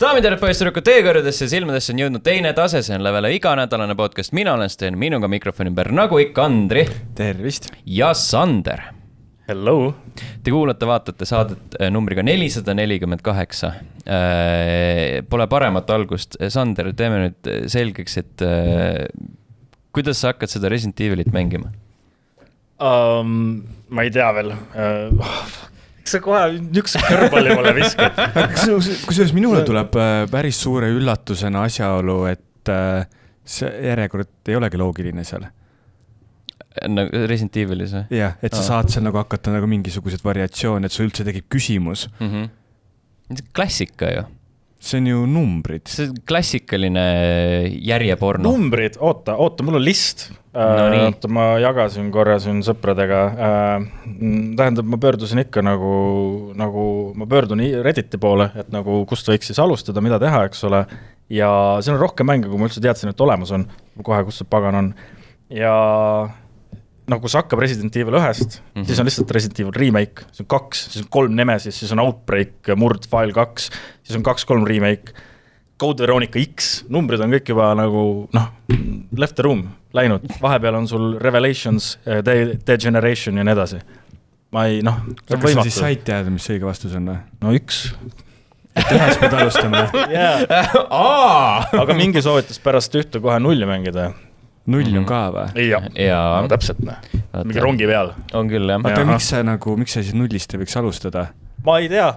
daamid ja härrad, poisssüdrukud, teie kõrgedesse silmadesse on jõudnud teine tase, see on Levele iganädalane podcast, mina olen Sten, minuga mikrofoni ümber, nagu ikka, Andri tervist. ja Sander. Hello. Te kuulate, vaatate saadet äh, numbriga nelisada nelikümmend kaheksa. Pole paremat algust, Sander, teeme nüüd selgeks, et äh, kuidas sa hakkad seda Resident Evilit mängima um,? ma ei tea veel uh, sa kohe niisuguse kõrvpalli mulle viskad? kusjuures minule tuleb äh, päris suure üllatusena asjaolu, et äh, see järjekord ei olegi loogiline seal. nagu Resident Evilis või? jah, et sa Aa. saad seal nagu hakata nagu mingisuguseid variatsioone, et sul üldse tekib küsimus mm. -hmm. klassika ju see on ju numbrid. see on klassikaline järjeporno. numbrid, oota, oota, mul on list no,. Äh, oota, ma jagasin korra siin sõpradega äh,. tähendab, ma pöördusin ikka nagu, nagu ma pöördun Redditi poole, et nagu kust võiks siis alustada, mida teha, eks ole. ja seal on rohkem mänge, kui ma üldse teadsin, et olemas on. kohe, kus see pagan on. ja nagu see hakkab Resident Evil ühest mm, -hmm. siis on lihtsalt Resident Evil remake, siis on kaks, siis on kolm Nemesis, siis on Outbreak, Murd, File kaks, siis on kaks-kolm remake. Code Veronica X, numbrid on kõik juba nagu noh, left the room läinud, vahepeal on sul Revelations, eh, Degeneration ja nii edasi. ma ei noh. kas sa siis said teada, mis õige vastus on või? no üks et ühest pead alustama yeah. aga mingi soovitas pärast ühte kohe nulli mängida null on mhm. ka või? ja, ja no, täpselt, noh. mingi rongi peal. on küll, jah. oota, miks sa nagu, miks sa siis nullist ei võiks alustada? ma ei tea,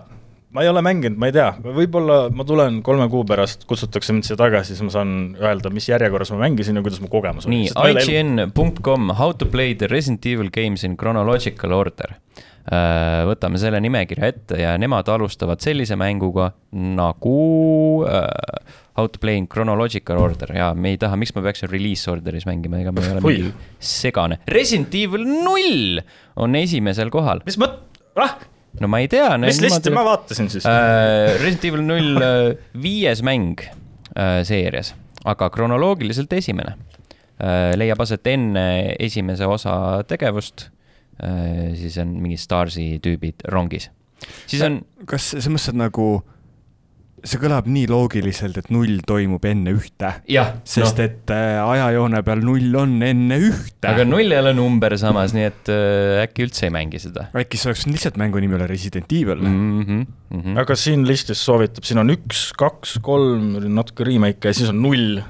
ma ei ole mänginud, ma ei tea, võib-olla ma tulen kolme kuu pärast, kutsutakse mind siia tagasi, siis ma saan öelda, mis järjekorras ma mängisin ja kuidas mu kogemus oli. nii, IGN.com, how to play the Resident Evil games in chronological order võtame selle nimekirja ette ja nemad alustavad sellise mänguga nagu äh, How to play in chronological order ja me ei taha, miks ma peaksin release order'is mängima, ega ma ei ole mingi segane. Resident Evil null on esimesel kohal. mis mõt-, ah? no ma ei tea. mis listi ma vaatasin siis äh,? Resident Evil null äh, viies mäng äh, seerias, aga kronoloogiliselt esimene äh,. leiab aset enne esimese osa tegevust äh,. Siis on mingid Starsi tüübid rongis. siis on. kas selles mõttes, et nagu see kõlab nii loogiliselt, et null toimub enne ühte. sest no. et äh, ajajoone peal null on enne ühte. aga null ei ole number samas, nii et äh, äkki üldse ei mängi seda. äkki see oleks lihtsalt mängu nimi ole Resident Evil mm. -hmm, mm -hmm. aga siin listis soovitab, siin on üks, kaks, kolm, natuke remake ja siis on null.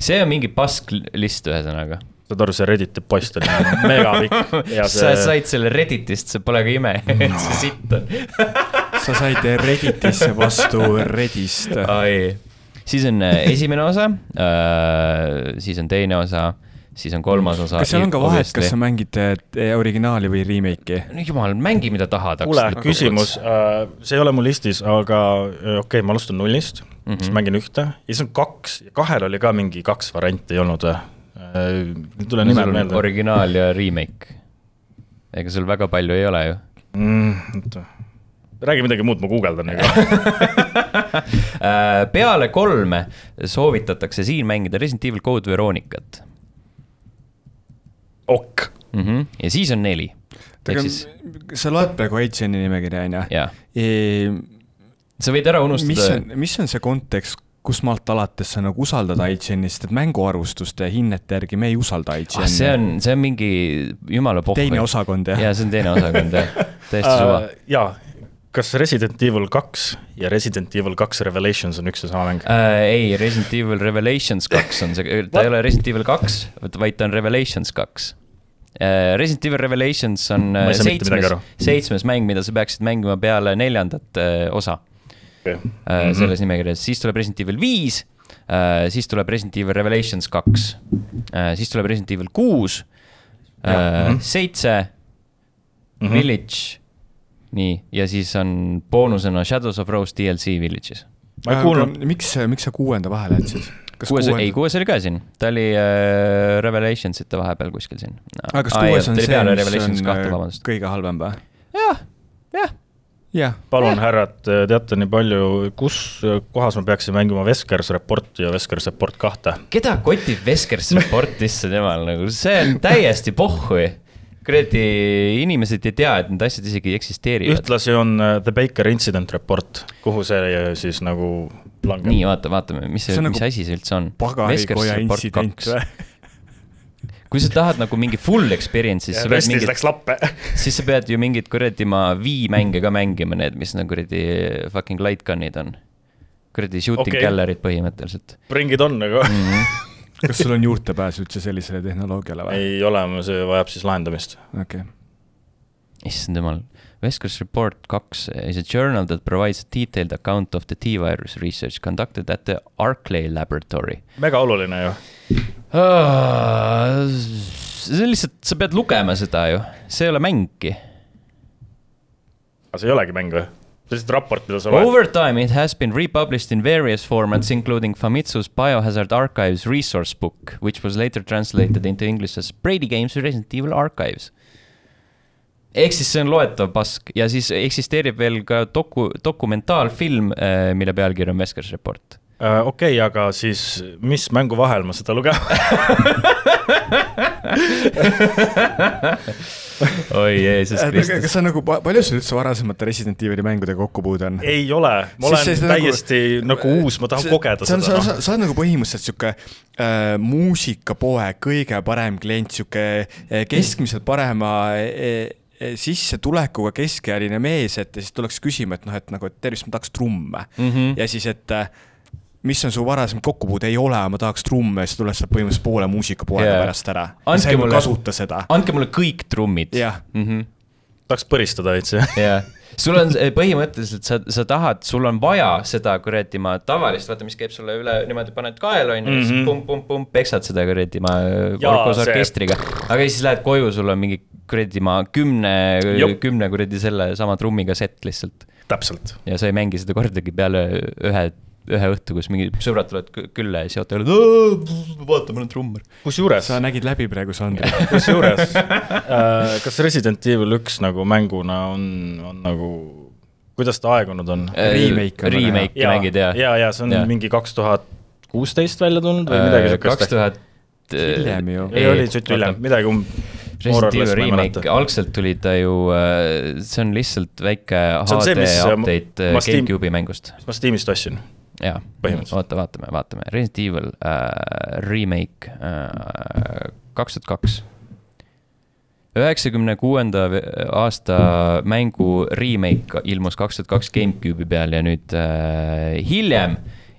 see on mingi pask list, ühesõnaga saad aru, see Redditi post oli megapikk see. sa said selle Redditist, see pole ka ime no., et see sitt on sa said Redditisse vastu Reddist. siis on äh, esimene osa, äh, siis on teine osa siis on kolmas osa. kas seal on ka vahet, kas sa mängid äh, originaali või remake'i? no jumal, mängi mida tahad. kuule, küsimus, see ei ole mul listis, aga okei okay,, ma alustan nullist mm, -hmm. siis mängin ühte ja siis on kaks, kahel oli ka mingi kaks varianti ei olnud või? Ei tule no, nimed meelde. originaal ja remake. ega sul väga palju ei ole ju mm,. oota, räägi midagi muud, ma guugeldan äh, peale kolme soovitatakse siin mängida Resident Evil Code Veronicat. ok mm. -hmm. ja siis on neli. aga siis... sa loed praegu HN-i nimekirja, on ju? sa võid ära unustada. mis on, mis on see kontekst, kust maalt alates sa nagu usaldad IGN-i, sest et mänguarvustuste ja hinnete järgi me ei usalda IGN-i ah,. see on, see on mingi jumala pohhu. teine osakond, jah? jaa, see on teine osakond, jah. täiesti suva uh,. jaa, kas Resident Evil kaks ja Resident Evil kaks Revelations on üks ja sama mäng uh,? ei, Resident Evil Revelations kaks on see, ta ei ole Resident Evil kaks, vaid ta on Revelations kaks. Resident Evil Revelations on seitsmes, seitsmes mäng, mida sa peaksid mängima peale neljandat osa okay. mm -hmm. selles nimekirjas, siis tuleb Resident Evil viis, äh, siis tuleb Resident Evil Revelations kaks, äh, siis tuleb Resident Evil kuus, mhm. seitse, mhm. Village, nii, ja siis on boonusena Shadows of Rose DLC Villages. ma ei kuulnud. miks, miks sa kuuenda vahele jätsid? kuues, kuues, ei kuues oli ka siin, ta oli äh, Revelationsite vahepeal kuskil siin no.. aga kas kuues on see, mis on kõige halvem või? jah yeah.. palun yeah., härrad, teate nii palju, kus kohas ma peaksin mängima Veskers Reporti ja Veskers Report kahte? keda kotib Veskers Report issand jumal, nagu see on täiesti pohhui kuradi inimesed ei tea, et need asjad isegi eksisteerivad. ühtlasi on äh, The Baker Incident Report, kuhu see siis nagu langeb. nii, vaata, vaatame, mis see, see, mis nagu asi see üldse on. pagarikoja intsident või? Kui sa tahad nagu mingi full experience'i, siis sa pead mingit, läks lappe siis sa pead ju mingit kuradi ma viimänge ka mängima, need, mis nagu kuradi fucking light gun'id on. kuradi shooting okay. gallery'd põhimõtteliselt. Bring it on nagu mm. -hmm. kas sul on juurdepääs üldse sellisele tehnoloogiale või? ei ole, see vajab siis lahendamist. okei okay.. issand jumal Vescos Report kaks is a journal that provides a detailed account of the T-virus research conducted at the Arclay laboratory. mega oluline ju. See on lihtsalt, sa pead lugema seda ju, see ei ole mänggi. aga see ei olegi mäng või? lihtsalt raport, mida sa loed. Over time it has been republished in various formats including Famitsu's Biohazard Archives resource book, which was later translated into English as Brady Games Resident Evil Archives ehk siis see on loetav pask ja siis eksisteerib veel ka doku, dokumentaalfilm, äh, mille pealkiri on Veskers Report. Okei okay,, aga siis mis mängu vahel ma seda lugema oi Jeesus äh, Kristus. kas sa nagu, palju sul üldse varasemate Resident Evil'i mängudega kokkupuude on? ei ole, ma olen see, see täiesti nagu, nagu uus, ma tahan see, kogeda see on, seda. sa, sa, oled nagu põhimõtteliselt sihuke äh, muusikapoe kõige parem klient, sihuke äh, keskmiselt parema äh, sissetulekuga keskealine mees, et ja siis tuleks küsima, et noh, et nagu, et tervist, ma tahaks trumme mm. -hmm. ja siis, et eh, mis on su varasem kokkupuude, ei ole, ma tahaks trumme, siis tuled sealt põhimõtteliselt poole muusikapoega yeah. pärast ära. andke mulle, kasuta seda. andke mulle kõik trummid. jah mm -hmm.. tahaks põristada veits, jah. sul on põhimõtteliselt, sa, sa tahad, sul on vaja seda kuradi ma tavalist, vaata, mis käib sulle üle, niimoodi paned kaela, on ju, siis mhm. pump-pump-pump, peksad seda kuradi ma koos orkestriga. aga siis lähed koju, sul on mingi kuradi ma kümne, kümne kuradi selle sama trummiga set lihtsalt. täpselt. ja sa ei mängi seda kordagi peale ühe ühe õhtu, kus mingid sõbrad tulevad külla ja siis ootavad, vaata, ma olen trummar. kusjuures. sa nägid läbi praegu, Sandri. kusjuures äh,, kas Resident Evil üks nagu mänguna on, on nagu, kuidas ta aegunud on äh,? Remake. Remake mängid ja. ja, ja see on ja. mingi kaks tuhat kuusteist välja tulnud või midagi äh, siukest. kaks tuhat. hiljem ju. ei, oli suht hiljem, midagi um-. Resident Evil Remake, algselt tuli ta ju, äh, see on lihtsalt väike HD äh, update GameCube'i mängust. mis ma Steamist ostsin jaa, oota, vaatame, vaatame, Resident Evil äh, remake äh, kaks tuhat kaks. üheksakümne kuuenda aasta mängu remake ilmus kaks tuhat kaks GameCube'i peal ja nüüd äh, hiljem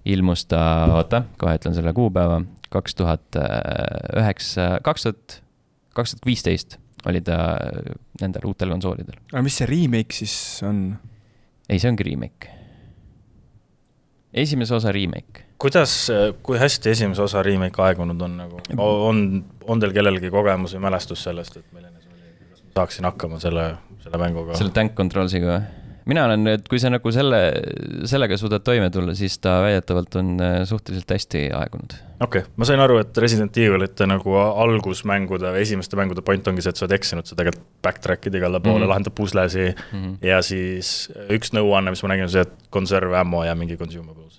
ilmus ta, oota, kohe ütlen selle kuupäeva, kaks tuhat üheksa, kaks tuhat, kaks tuhat viisteist oli ta nendel uutel konsoolidel. aga mis see remake siis on? ei, see ongi remake esimese osa remake. kuidas, kui hästi esimese osa remake aegunud on nagu, on, on teil kellelgi kogemus või mälestus sellest, et milline see oli, kuidas ma saaksin hakkama selle, selle mänguga? selle tank controls'iga või? Mina olen, et kui sa nagu selle, sellega suudad toime tulla, siis ta väidetavalt on äh, suhteliselt hästi aegunud. okei okay., ma sain aru, et Resident Evilite nagu algusmängude, esimeste mängude point ongi see, et sa oled eksinud, sa tegelikult backtrack'id igale poole mm, -hmm. lahendad puslesi mm -hmm. ja siis üks nõuanne, mis ma nägin, on see, et conserve ammo ja mingi consumables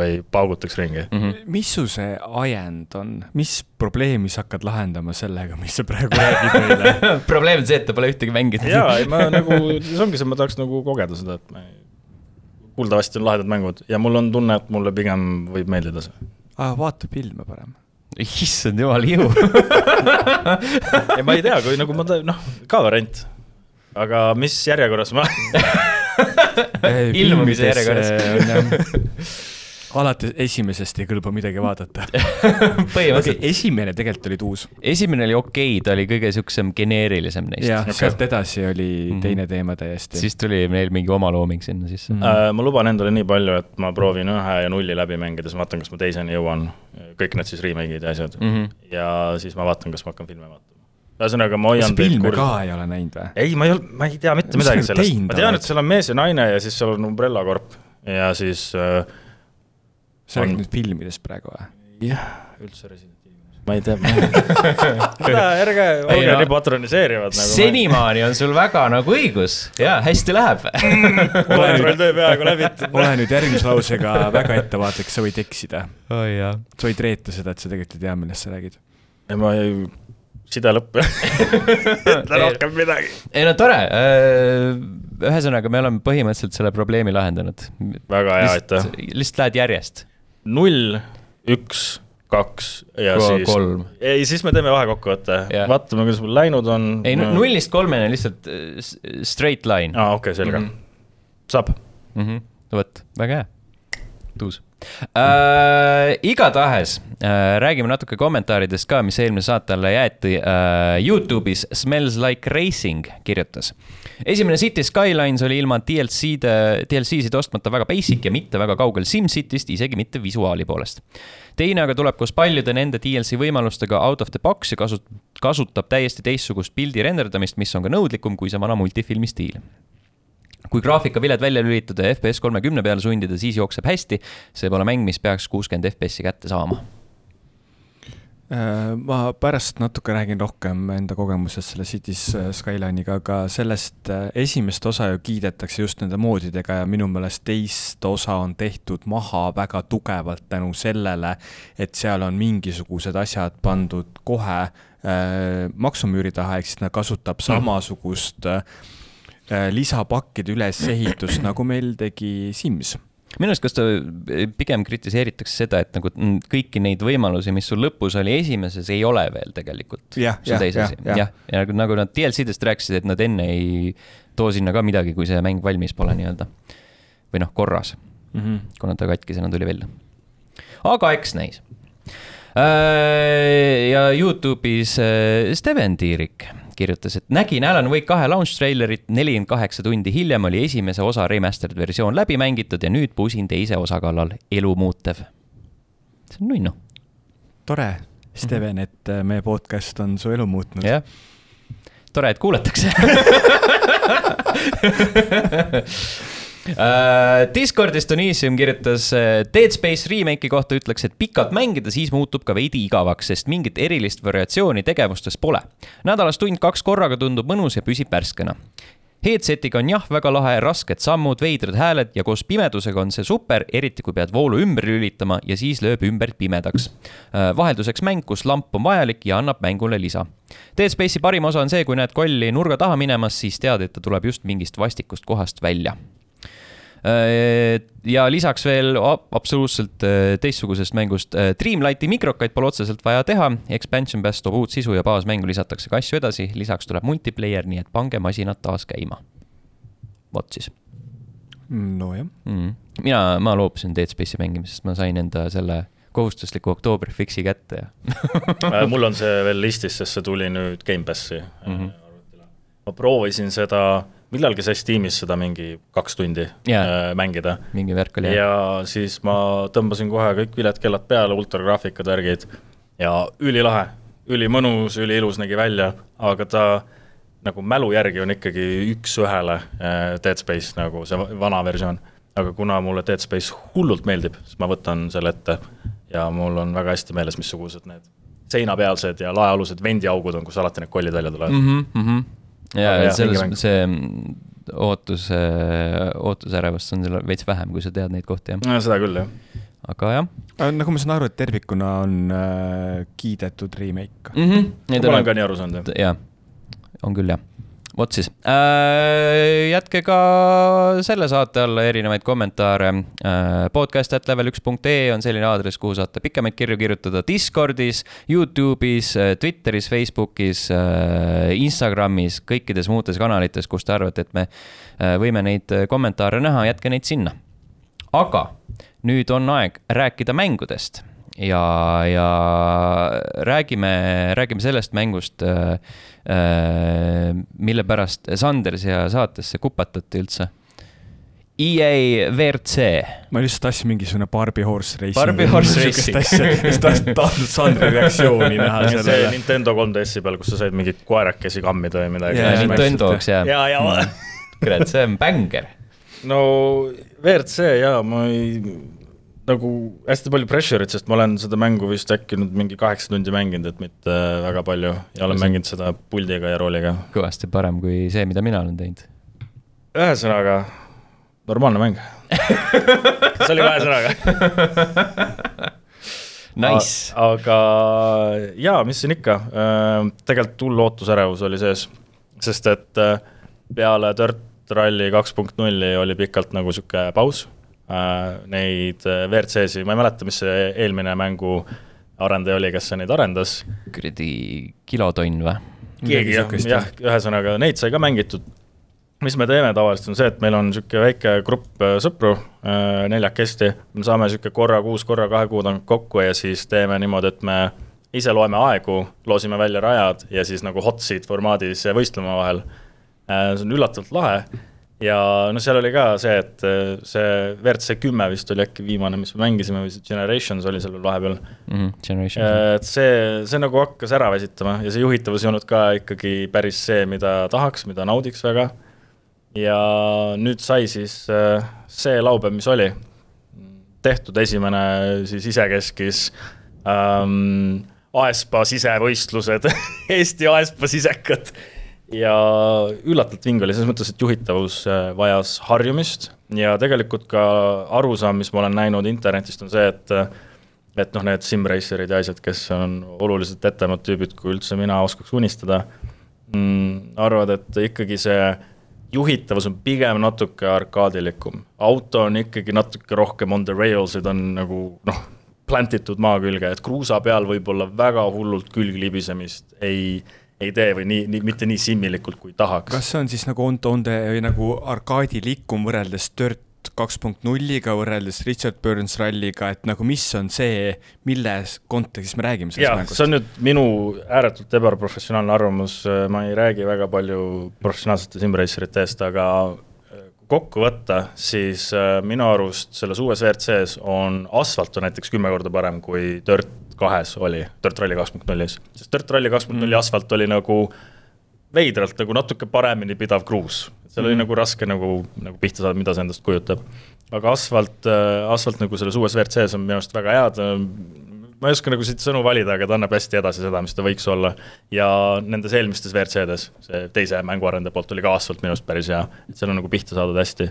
või paugutaks ringi mm. -hmm. mis su see ajend on, mis probleemi sa hakkad lahendama sellega, mis sa praegu räägid meile probleem on see, et ta pole ühtegi mänginud. jaa, ei ma nagu, see ongi see, ma tahaks nagu kogeda seda, et ma kuuldavasti on lahedad mängud ja mul on tunne, et mulle pigem võib meeldida see. aa, vaata filme parem issand jumal, ihu ei, ma ei tea, kui nagu ma, noh, ka variant. aga mis järjekorras ma ilmumise järjekorras alati esimesest ei kõlba midagi vaadata põhimõtteliselt okay,. esimene tegelikult oli uus. esimene oli okei okay,, ta oli kõige siuksem geneerilisem neist. jah okay., sealt edasi oli mm -hmm. teine teema täiesti. siis tuli neil mingi oma looming sinna sisse mm. -hmm. Uh, ma luban endale nii palju, et ma proovin ühe ja nulli läbi mängida, siis ma vaatan, kas ma teiseni jõuan. kõik need siis remake'id ja asjad mm. -hmm. ja siis ma vaatan, kas ma hakkan filme vaatama ühesõnaga, ma hoian teid filme ka ei ole näinud või? ei, ma ei ole, ma ei tea mitte midagi sellest, ma tean, et seal on mees ja naine ja siis seal on Umbrella Corp ja siis äh, sa räägid nüüd filmidest praegu või? jah, üldse Resident Evilist, ma ei tea, ma ei tea. kuule, ärge olge no, nii patroniseerivad nagu. senimaani on sul väga nagu õigus ja hästi läheb kontroll töö peaaegu läbitud. ole nüüd järgmise lausega väga ettevaatlik, sa võid eksida oh,. sa võid reeta seda, et sa tegelikult ei tea, millest sa räägid. ei, ma ei, side lõpp ütle rohkem midagi. ei no tore äh ühesõnaga, me oleme põhimõtteliselt selle probleemi lahendanud. väga hea, aitäh. lihtsalt lähed järjest. Null, üks, kaks ja Ko siis. kolm. ei, siis me teeme vahekokkuvõtte, vaatame, kuidas mul läinud on. ei no,, nullist kolmeni on lihtsalt äh, straight line. aa, okei okay,, selge mm. -hmm. saab mm. -hmm. vot, väga hea, tuus äh,. igatahes äh, räägime natuke kommentaaridest ka, mis eelmise saate alla jäeti äh,. Youtube'is Smells Like Racing kirjutas. esimene City Skylines oli ilma DLC-de, DLC-sid ostmata väga basic ja mitte väga kaugel SimCityst, isegi mitte visuaali poolest. teine aga tuleb koos paljude nende DLC võimalustega out of the box ja kasut-, kasutab täiesti teistsugust pildi renderdamist, mis on ka nõudlikum kui see vana multifilmi stiil kui graafikaviled välja lülitada ja FPS kolmekümne peale sundida, siis jookseb hästi. see pole mäng, mis peaks kuuskümmend FPS-i kätte saama. Äh, ma pärast natuke räägin rohkem enda kogemusest selle Cities äh, Skyline'iga, aga sellest äh, esimest osa ju kiidetakse just nende moodidega ja minu meelest teist osa on tehtud maha väga tugevalt tänu sellele, et seal on mingisugused asjad pandud kohe maksumüüri taha, ehk siis ta kasutab mhm. samasugust Äh, lisapakkide ülesehitust, nagu meil tegi Sims minu arust, kas ta äh, pigem kritiseeritakse seda, et nagu mm, kõiki neid võimalusi, mis sul lõpus oli esimeses, ei ole veel tegelikult. jah, jah, jah, jah, ja nagu, nagu nad DLC-dest rääkisid, et nad enne ei too sinna ka midagi, kui see mäng valmis pole nii-öelda. või noh, korras mm, -hmm. kuna ta katkisena tuli välja. aga eks näis. Äh, ja Youtube'is Steven Tiirik kirjutas, et nägin Alan Wake kahe launch trailerit, nelikümmend kaheksa tundi hiljem oli esimese osa remastered versioon läbi mängitud ja nüüd pusin teise osa kallal, elumuutev. see on nunnu. tore, Steven, et äh, meie podcast on su elu muutnud. jah, tore, et kuulatakse Discordis Tunisium kirjutas uh, Dead Space remake'i kohta ütleks, et pikalt mängida, siis muutub ka veidi igavaks, sest mingit erilist variatsiooni tegevustes pole. nädalas tund-kaks korraga tundub mõnus ja püsib värskena. Headsetiga on jah, väga lahe, rasked sammud, veidrad hääled ja koos pimedusega on see super, eriti kui pead voolu ümber lülitama ja siis lööb ümbert pimedaks. Uh, vahelduseks mäng, kus lamp on vajalik ja annab mängule lisa. Dead Space'i parim osa on see, kui näed kolli nurga taha minemas, siis tead, et ta tuleb just mingist vastikust kohast välja Äh, ja lisaks veel absoluutselt äh, teistsugusest mängust. Äh, Dreamlighti mikrokaid pole otseselt vaja teha, expansion pass toob uut sisu ja baasmängu lisatakse ka asju edasi, lisaks tuleb multiplayer, nii et pange masinad taas käima. vot siis. nojah mm.. mina, ma loobusin Dead Space'i mängimisest, ma sain enda selle kohustusliku oktoober fix'i kätte ja mul on see veel listis, sest see tuli nüüd Gamepassi mm. -hmm. ma proovisin seda millalgi sai Steamis seda mingi kaks tundi yeah. mängida. mingi värk oli, ja siis ma tõmbasin kohe kõik viletkellad peale, ultragraafikad, värgid ja ülilahe, ülimõnus, üliilus nägi välja, aga ta nagu mälu järgi on ikkagi üks-ühele äh, Dead Space nagu see vana versioon. aga kuna mulle Dead Space hullult meeldib, siis ma võtan selle ette ja mul on väga hästi meeles, missugused need seinapealsed ja laealused vendiaugud on, kus alati need kollid välja tulevad mm. -hmm ja, et selles, see ootus, ootusärevust on seal veits vähem, kui sa tead neid kohti, jah. no seda küll, jah. aga jah. nagu ma saan aru, et tervikuna on äh, kiidetud remake mm. -hmm. ma olen ka nii aru saanud, jah. jaa, on küll, jah vot siis äh,, jätke ka selle saate alla erinevaid kommentaare äh,. podcast at level üks punkt ee on selline aadress, kuhu saate pikemaid kirju kirjutada Discordis, Youtube'is, äh, Twitteris, Facebookis Instagramis, kõikides muudes kanalites, kus te arvate, et me võime neid kommentaare näha, jätke neid sinna. aga nüüd on aeg rääkida mängudest ja, ja räägime, räägime sellest mängust äh, Äh, mille pärast Sander siia saatesse kupatati üldse. EA WRC. ma lihtsalt tahtsin mingisugune Barbie Horse Racing. Barbie Horse Racing. siis tahtsin Sandri reaktsiooni näha sellele. see Nintendo 3DS-i peal, kus sa said mingeid koerakesi kammida või midagi yeah,. Nintendo jaoks jah. ja, ja, ja. kurat, see on bängar. no WRC jaa, ma ei nagu hästi palju pressure'it, sest ma olen seda mängu vist äkki nüüd mingi kaheksa tundi mänginud, et mitte väga palju ja olen see... mänginud seda puldiga ja rooliga. kõvasti parem kui see, mida mina olen teinud. ühesõnaga, normaalne mäng see oli kahe sõnaga Nice. aga jaa, mis siin ikka, äh, tegelikult hull ootusärevus oli sees, sest et äh, peale Dirt Rally kaks punkt nulli oli pikalt nagu sihuke paus äh,. Neid WRC-si, ma ei mäleta, mis see eelmine mängu arendaja oli, kes neid arendas. kuradi kilotonn või? keegi jah, jah, ühesõnaga neid sai ka mängitud. mis me teeme tavaliselt, on see, et meil on niisugune väike grupp sõpru, neljakesti, me saame niisugune korra kuus, korra kahe kuu tagant kokku ja siis teeme niimoodi, et me ise loeme aegu, loosime välja rajad ja siis nagu hot seat formaadis võistleme vahel. Äh, see on üllatavalt lahe ja noh, seal oli ka see, et äh, see WRC kümme vist oli äkki viimane, mis me mängisime või see Generations oli seal veel vahepeal mm. -hmm. Äh, et see, see nagu hakkas ära väsitama ja see juhitavus ei olnud ka ikkagi päris see, mida tahaks, mida naudiks väga. ja nüüd sai siis see laupäev, mis oli, tehtud esimene siis isekeskis ähm, Aespa sisevõistlused Eesti Aespa sisekad. Ja üllatavalt vinge oli selles mõttes, et juhitavus äh, vajas harjumist ja tegelikult ka arusaam, mis ma olen näinud internetist, on see, et et noh, need simracerid ja asjad, kes on oluliselt etemad tüübid, kui üldse mina oskaks unistada mm,, arvavad, et ikkagi see juhitavus on pigem natuke arkaadilikum. auto on ikkagi natuke rohkem on the rails'id on nagu noh plantitud maa külge, et kruusa peal võib-olla väga hullult külglibisemist ei, ei tee või nii, nii, mitte nii simmilikult, kui tahaks. kas see on siis nagu on, on nagu arkaadilikum võrreldes Dirt kaks punkt nulliga võrreldes Richard Burns ralliga, et nagu mis on see, milles kontekstis me räägime sellest mängust? see on nüüd minu ääretult ebaprofessionaalne arvamus, ma ei räägi väga palju professionaalsete simracerite eest, aga kokku võtta, siis äh, minu arust selles uues WRC-s on asfalt on näiteks kümme korda parem kui Dirt kahes oli, Dirt Rally kaks punkt nullis. sest Dirt Rally kaks punkt nulli mm. asfalt oli nagu veidralt nagu natuke paremini pidav kruus. seal mm. oli nagu raske nagu, nagu pihta saada, mida see endast kujutab. aga asfalt, äh, asfalt nagu selles uues WRC-s on minu arust väga head, ma ei oska nagu siit sõnu valida, aga ta annab hästi edasi seda, mis ta võiks olla. ja nendes eelmistes WRC-des, see teise mänguarendaja poolt oli ka asfalt minu arust päris hea, et seal on nagu pihta saadud hästi.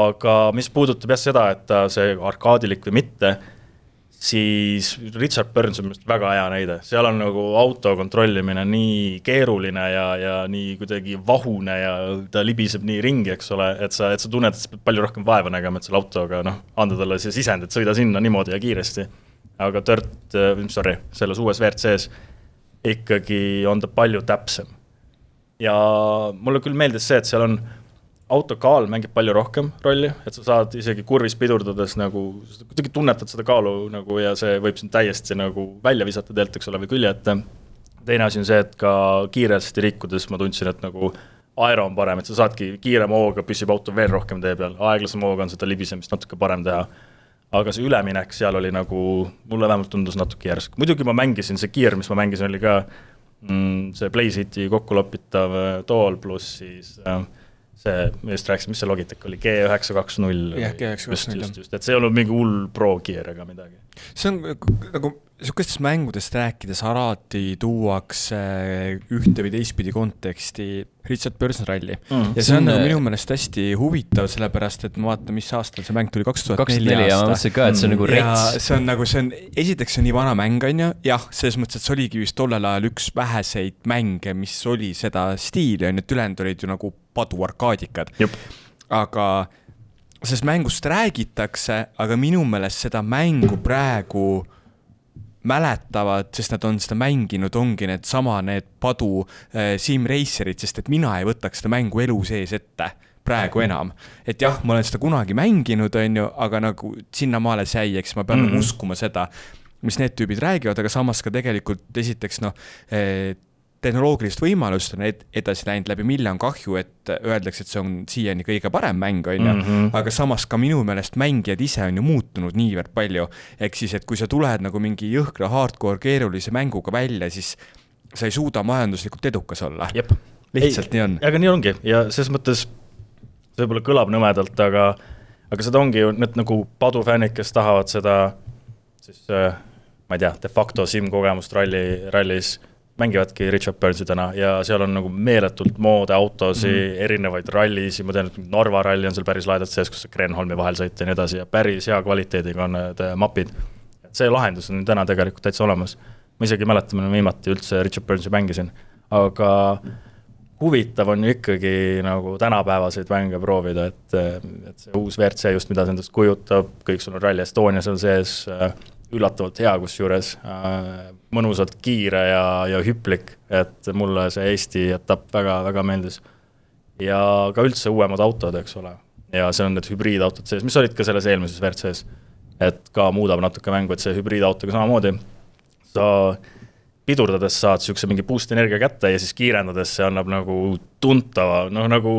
aga mis puudutab jah seda, et see arkaadilik või mitte, siis Richard Burns on minu arust väga hea näide, seal on nagu auto kontrollimine nii keeruline ja, ja nii kuidagi vahune ja ta libiseb nii ringi, eks ole, et sa, et sa tunned, et sa pead palju rohkem vaeva nägema, et selle autoga noh, anda talle see sisend, et sõida sinna niimoodi ja kiiresti aga Dirt, äh, sorry, selles uues WRC-s ikkagi on ta palju täpsem. ja mulle küll meeldis see, et seal on auto kaal mängib palju rohkem rolli, et sa saad isegi kurvis pidurdades nagu, kuidagi tunnetad seda kaalu nagu ja see võib sind täiesti nagu välja visata teelt, eks ole, või külje ette. teine asi on see, et ka kiiresti liikudes ma tundsin, et nagu aero on parem, et sa saadki kiirema hooga püsib auto veel rohkem tee peal, aeglasema hooga on seda libisemist natuke parem teha aga see üleminek seal oli nagu, mulle vähemalt tundus natuke järsk, muidugi ma mängisin, see kiir, mis ma mängisin, oli ka mm, see Playcity kokkulopitav äh, tool pluss siis äh, see, me just rääkisime, mis see Logitech oli, G üheksa kaks null. jah, G üheksa kaks null. just, just, et see ei olnud mingi hull pro gear ega midagi. see on nagu sihukestest mängudest rääkides alati tuuakse ühte või teistpidi konteksti Richard Burson ralli mm.. ja see on nagu minu meelest hästi huvitav, sellepärast et ma vaatan, mis aastal see mäng tuli, kaks tuhat neli aasta. ja ma mõtlesin ka, et see on nagu rets. see on nagu, see on, esiteks see on nii vana mäng, on ju, jah, selles mõttes, et see oligi vist tollel ajal üks väheseid mänge, mis oli seda stiili, on ju, et ülejäänud olid ju nagu paduarkaadikad. aga sellest mängust räägitakse, aga minu meelest seda mängu praegu mäletavad, sest nad on seda mänginud, ongi needsama, need padu äh, sim racer'id, sest et mina ei võtaks seda mängu elu sees ette praegu enam. et jah, ma olen seda kunagi mänginud, on ju, aga nagu sinnamaale see jäi, eks ma pean mm -hmm. uskuma seda, mis need tüübid räägivad, aga samas ka tegelikult esiteks noh eh,, tehnoloogilist võimalust on ed edasi läinud läbi, mille on kahju, et öeldakse, et see on siiani kõige parem mäng, on ju, mhm. aga samas ka minu meelest mängijad ise on ju muutunud niivõrd palju, ehk siis, et kui sa tuled nagu mingi jõhkra hardcore keerulise mänguga välja, siis sa ei suuda majanduslikult edukas olla. lihtsalt ei, nii on. aga nii ongi ja selles mõttes, see võib-olla kõlab nõmedalt, aga aga seda ongi ju need nagu padufännid, kes tahavad seda siis äh, ma ei tea, de facto sim-kogemust ralli, rallis mängivadki Richard Burnsi täna ja seal on nagu meeletult moode autosid mm, -hmm. erinevaid rallisid, ma tean, et Narva ralli on seal päris lahedalt sees, kus saab Kreenholmi vahel sõita ja nii edasi ja päris hea kvaliteediga on need äh, mapid. see lahendus on täna tegelikult täitsa olemas. ma isegi ei mäleta, millal ma viimati üldse Richard Burnsi mängisin, aga huvitav on ikkagi nagu tänapäevaseid mänge proovida, et, et see uus WRC just, mida see endast kujutab, kõik sul on Rally Estonia seal sees, üllatavalt hea kusjuures, mõnusalt kiire ja, ja hüplik, et mulle see Eesti etapp väga, väga meeldis. ja ka üldse uuemad autod, eks ole, ja seal on need hübriidautod sees, mis olid ka selles eelmises WRC-s. et ka muudab natuke mängu, et see hübriidautoga samamoodi, sa pidurdades saad niisuguse mingi boost energia kätte ja siis kiirendades see annab nagu tuntava, noh nagu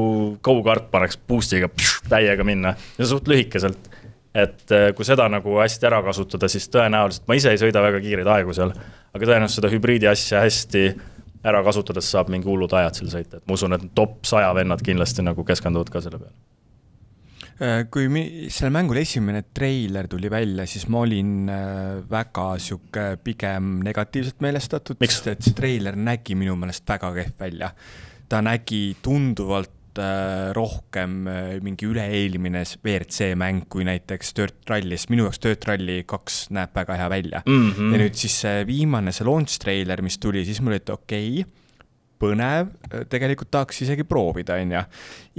go-kart paneks boost'iga täiega minna ja suht lühikeselt. Et eh, kui seda nagu hästi ära kasutada, siis tõenäoliselt, ma ise ei sõida väga kiireid aegu seal, aga tõenäoliselt seda hübriidi asja hästi ära kasutades saab mingi hullud ajad seal sõita, et ma usun, et top saja vennad kindlasti nagu keskenduvad ka selle peale Äh, kui sellel mängul esimene treiler tuli välja, siis ma olin äh, väga sihuke pigem negatiivselt meelestatud, sest et see treiler nägi minu meelest väga kehv välja. ta nägi tunduvalt äh, rohkem mingi üle-eelmine WRC mäng kui näiteks Dirt Rally, sest minu jaoks Dirt Rally kaks näeb väga hea välja mm. -hmm. ja nüüd siis see viimane, see launch treiler, mis tuli, siis mul oli, et okei okay, põnev, tegelikult tahaks isegi proovida, on ju.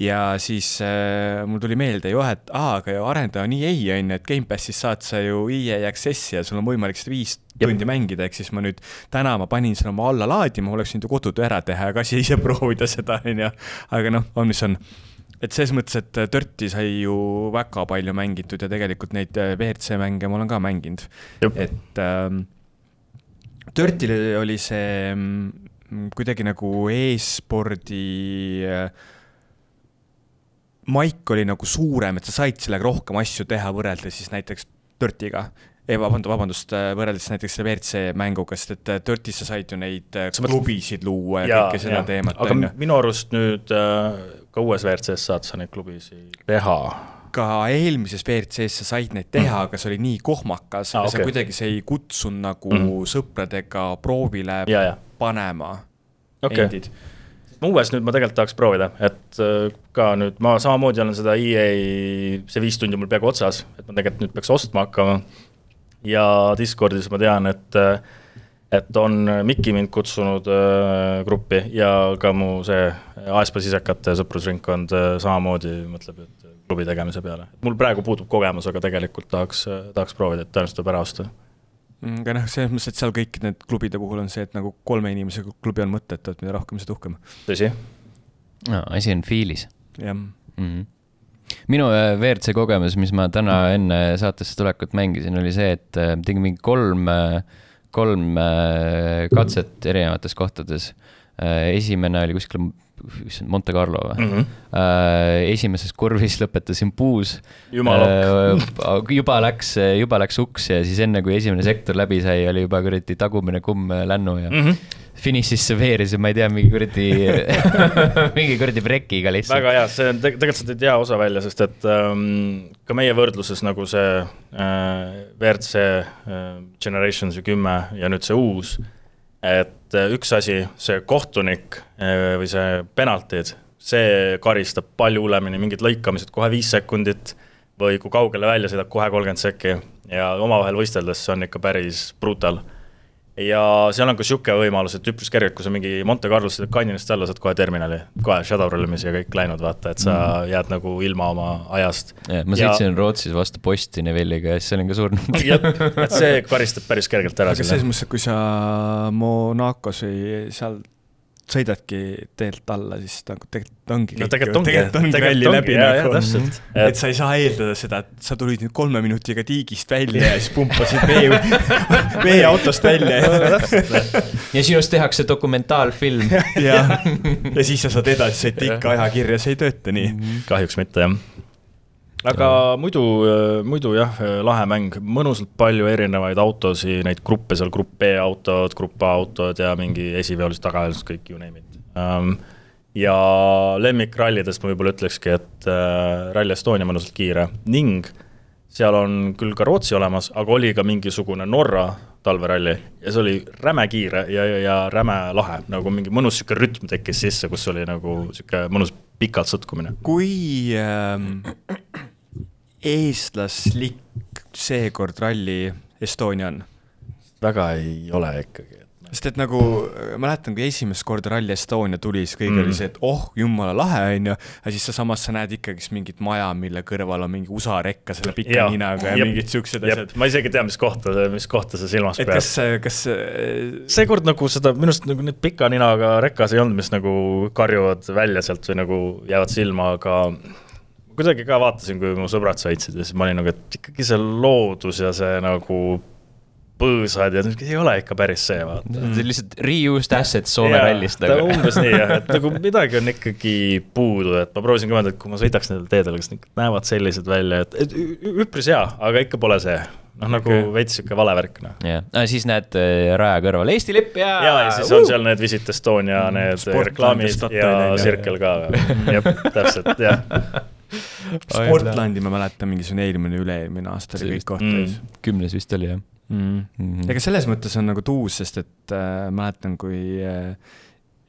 ja siis äh, mul tuli meelde ju, et aa, aga ju arendaja on EA, on ju, et Gamepassis saad sa ju EA Access'i ja sul on võimalik seda viis Jep. tundi mängida, ehk siis ma nüüd täna ma panin selle oma alla laadima, oleks võinud ju kodutöö ära teha ja ka siis ise proovida seda, on ju. aga noh, on mis on et selles mõttes, et Dirti sai ju väga palju mängitud ja tegelikult neid äh, WRC mänge ma olen ka mänginud. et ähm, Dirtil oli see Mm, kuidagi nagu e-spordi äh, maik oli nagu suurem, et sa said sellega rohkem asju teha võrreldes siis näiteks Dirtiga. Ei, vabandust, vabandust, äh, võrreldes näiteks selle WRC mänguga, sest et äh, Dirtis sa said ju neid klubisid luua ja, kõike seda teemat. aga minu arust nüüd ka uues WRC-s saad sa neid klubisid teha ka eelmises WRC-s sa said neid teha mm., aga see oli nii kohmakas ah, okay. sa kuidagi, see ei kutsunud nagu mm. sõpradega proovile ja, ja panema okay. endid uues nüüd ma tegelikult tahaks proovida, et ka nüüd ma samamoodi olen seda EA, see viis tundi mul peaaegu otsas, et ma tegelikult nüüd peaks ostma hakkama. Ja Discordis ma tean, et, et on Mikki mind kutsunud äh, gruppi ja ka mu see Aespa sisekate sõprusringkond äh, samamoodi mõtleb, et klubi tegemise peale. mul praegu puudub kogemus, aga tegelikult tahaks, tahaks proovida, et tõenäoliselt tuleb ära osta Mm, aga noh, selles mõttes, et seal kõik need klubide puhul on see, et nagu kolme inimesega klubi on mõttetu, et mida rohkem, seda uhkem. tõsi no,. asi on feel'is. jah mm -hmm. Minu äh, WRC kogemus, mis ma täna enne saatesse tulekut mängisin, oli see, et äh, tegin mingi kolm, äh, kolm katset erinevates kohtades. esimene oli kuskil issand, Monte Carlo või mm? -hmm. esimeses kurvis lõpetasin puus. juba läks, juba läks uks ja siis enne, kui esimene sektor läbi sai, oli juba kuradi tagumine kumm lännu ja mm -hmm finišisse veerisin, ma ei tea, mingi kuradi mingi kuradi brekiga lihtsalt. väga hea, see on te tegelikult sa tõid hea osa välja, sest et ähm, ka meie võrdluses nagu see äh, WRC äh, Generations kümme ja nüüd see uus et äh, üks asi, see kohtunik äh, või see penaltid, see karistab palju hullemini, mingid lõikamised kohe viis sekundit või kui kaugele välja sõidab, kohe kolmkümmend sekki ja omavahel võisteldes see on ikka päris brutal ja seal on ka sihuke võimalus, et üpris kergelt, kui sa mingi Monte Carlos sõidad kanjonist alla, saad kohe terminali, kohe shadowrollimise ja kõik läinud, vaata, et sa mm. jääd nagu ilma oma ajast. ma sõitsin ja... Rootsis vastu posti Neville'iga ja siis olin ka surnud jah, et see karistab päris kergelt ära. aga selles mõttes, et kui sa Monacos või seal sõidadki teelt alla, siis nagu tegelikult ongi no tegelikult ongi, tegelikult ongi ralli läbi nagu. et sa ei saa eeldada seda, et sa tulid nüüd kolme minutiga tiigist välja ja siis pumpasid vee, vee autost välja ja sinust tehakse dokumentaalfilm. jah, ja siis sa saad edasi sõita ikka ajakirja, see ei tööta nii. kahjuks mitte, jah aga ja. muidu, muidu jah, lahe mäng, mõnusalt palju erinevaid autosid, neid gruppe seal, grupp B autod, grupp A autod ja mingi esiveolised, tagaveolised, kõik you name it um,. ja lemmikrallidest ma võib-olla ütlekski, et äh, Rally Estonia mõnusalt kiire ning seal on küll ka Rootsi olemas, aga oli ka mingisugune Norra talveralli ja see oli räme kiire ja, ja, ja räme lahe, nagu mingi mõnus sihuke rütm tekkis sisse, kus oli nagu sihuke mõnus pikalt sõtkumine. kui ähm, eestlaslik seekord Rally Estonia on? väga ei ole ikkagi, et sest et nagu mäletan, kui esimest korda Rally Estonia tuli, siis kõigil mm. oli see, et oh, jumala lahe, onju. ja siis sa samas sa näed ikkagist mingit maja, mille kõrval on mingi USA rekka selle pika ja, ninaga ja jep, mingid siuksed asjad. ma isegi tean, mis kohta, mis kohta sa silmas pead. kas, kas. seekord nagu seda, minu arust nagu need pika ninaga rekkas ei olnud, mis nagu karjuvad välja sealt või nagu jäävad silma, aga kuidagi ka vaatasin, kui mu sõbrad sõitsid ja siis ma olin nagu, et ikkagi see loodus ja see nagu põõsad ja ei ole ikka päris see, vaata. see on lihtsalt reused assets Soome rallist nagu. umbes nii jah, et nagu midagi on ikkagi puudu, et ma proovisin ka mõelda, et kui ma sõidaks nendel teedel, kas need näevad sellised välja, et, et üpris hea, aga ikka pole see noh, nagu okay. veits sihuke vale värk, noh. jah, siis näed äh, raja kõrval Eesti lipp ja. ja, ja siis on seal need Visit Estonia mm, need reklaamid ja Circle ka, jah, täpselt, jah Sportlandi ma mäletan, mingisugune eelmine, üle-eelmine aasta oli kõik koht täis mm,. kümnes vist oli, jah mm.. Mm -hmm. ega selles mõttes on nagu tuus, sest et äh, mäletan, kui äh,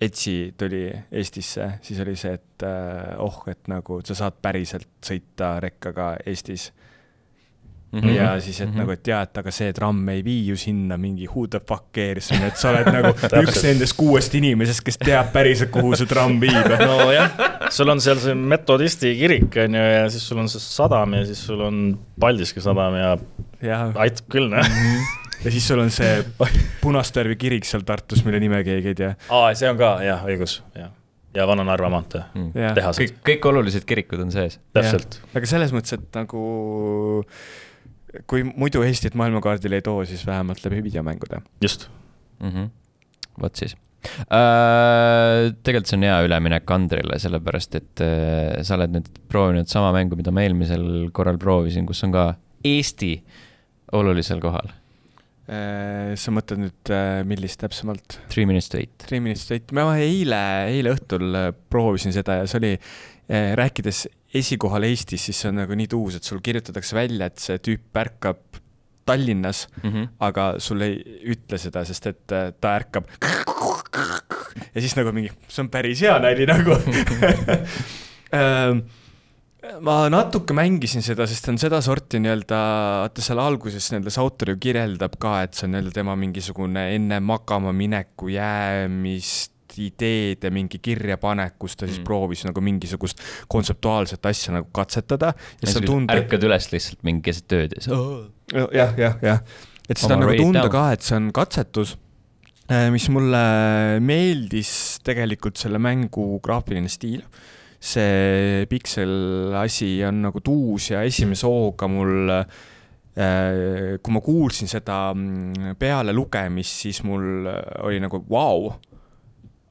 Etsi tuli Eestisse, siis oli see, et äh, oh, et nagu sa saad päriselt sõita rekkaga Eestis Mm -hmm. ja siis, et mm -hmm. nagu, et jaa, et aga see tramm ei vii ju sinna mingi who the fuck cares, on ju, et sa oled nagu üks nendest kuuest inimesest, kes teab päriselt, kuhu see tramm viib. nojah, sul on seal see metodisti kirik, on ju, ja siis sul on see sadam ja siis sul on Paldiski sadam ja, ja. aitab küll, noh mm -hmm ja siis sul on see punast värvi kirik seal Tartus, mille nime keegi ei tea. aa, see on ka jah, õigus, jah ja Vana-Narva maantee mm. tehased. kõik, kõik olulised kirikud on sees. täpselt. aga selles mõttes, et nagu kui muidu Eestit maailmakaardile ei too, siis vähemalt läbi videomängude. just mm -hmm.. vot siis äh,. tegelikult see on hea üleminek Andrile, sellepärast et äh, sa oled nüüd proovinud sama mängu, mida ma eelmisel korral proovisin, kus on ka Eesti olulisel kohal äh,. sa mõtled nüüd millist täpsemalt? Three minutes to eight. Three minutes to eight, ma eile, eile õhtul proovisin seda ja see oli äh,, rääkides esikohal Eestis, siis see on nagu nii tuus, et sul kirjutatakse välja, et see tüüp ärkab Tallinnas mm, -hmm. aga sul ei ütle seda, sest et äh, ta ärkab. ja siis nagu mingi, see on päris hea nali nagu ähm, ma natuke mängisin seda, sest on sedasorti nii-öelda, vaata seal alguses nii-öelda see autor ju kirjeldab ka, et see on nii-öelda tema mingisugune enne magama mineku jäämist ideede mingi kirjapanek, kus ta siis mm. proovis nagu mingisugust kontseptuaalset asja nagu katsetada. ärkad üles lihtsalt mingi keset tööd ja siis oh.. jah, jah, jah, et seda on nagu tunda down. ka, et see on katsetus äh, mis mulle meeldis tegelikult selle mängu graafiline stiil. see piksel asi on nagu tuus ja esimese hooga mul äh, kui ma kuulsin seda mm, peale lugemist, siis mul oli nagu vau wow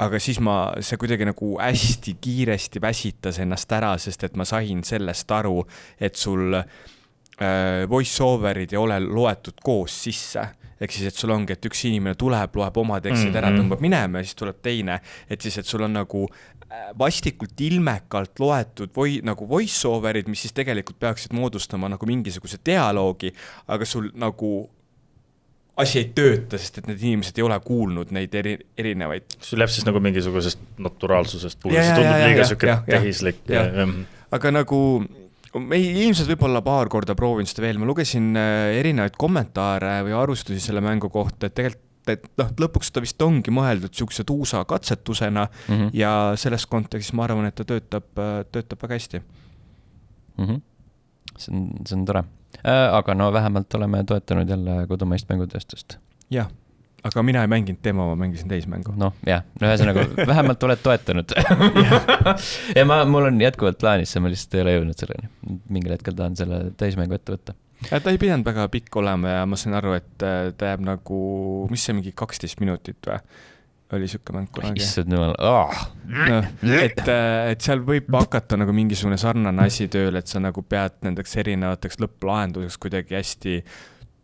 aga siis ma, see kuidagi nagu hästi kiiresti väsitas ennast ära, sest et ma sain sellest aru, et sul äh, voice over'id ei ole loetud koos sisse ehk siis, et sul ongi, et üks inimene tuleb, loeb oma tekstid mm -hmm. ära, mhm. tõmbab minema ja siis tuleb teine, et siis, et sul on nagu äh, vastikult ilmekalt loetud või nagu voice over'id, mis siis tegelikult peaksid moodustama nagu mingisuguse dialoogi, aga sul nagu asi ei tööta, sest et need inimesed ei ole kuulnud neid eri, erinevaid. see läheb siis nagu mingisugusest naturaalsusest puhul, see tundub liiga sihuke tehislik. aga nagu me ilmselt võib-olla paar korda proovin seda veel, ma lugesin äh, erinevaid kommentaare või arvustusi selle mängu kohta, et tegelikult et noh, lõpuks ta vist ongi mõeldud niisuguse tuusa katsetusena mm -hmm. ja selles kontekstis ma arvan, et ta töötab, äh, töötab väga hästi mm. -hmm. see on, see on tore aga no vähemalt oleme toetanud jälle kodumaist mängutööstust. jah, aga mina ei mänginud demo, ma mängisin täismängu. noh, jah, no ühesõnaga vähemalt oled toetanud ja ma, mul on jätkuvalt plaanis see, ma lihtsalt ei ole jõudnud selleni. mingil hetkel tahan selle täismängu ette võtta. ta ei pidanud väga pikk olema ja ma sain aru, et äh, ta jääb nagu, mis see mingi kaksteist minutit või? Oli sihuke mäng kunagi. issand jumal oh., noh, et, äh, et seal võib hakata nagu mingisugune sarnane asi tööle, et sa nagu pead nendeks erinevateks lõpplahenduseks kuidagi hästi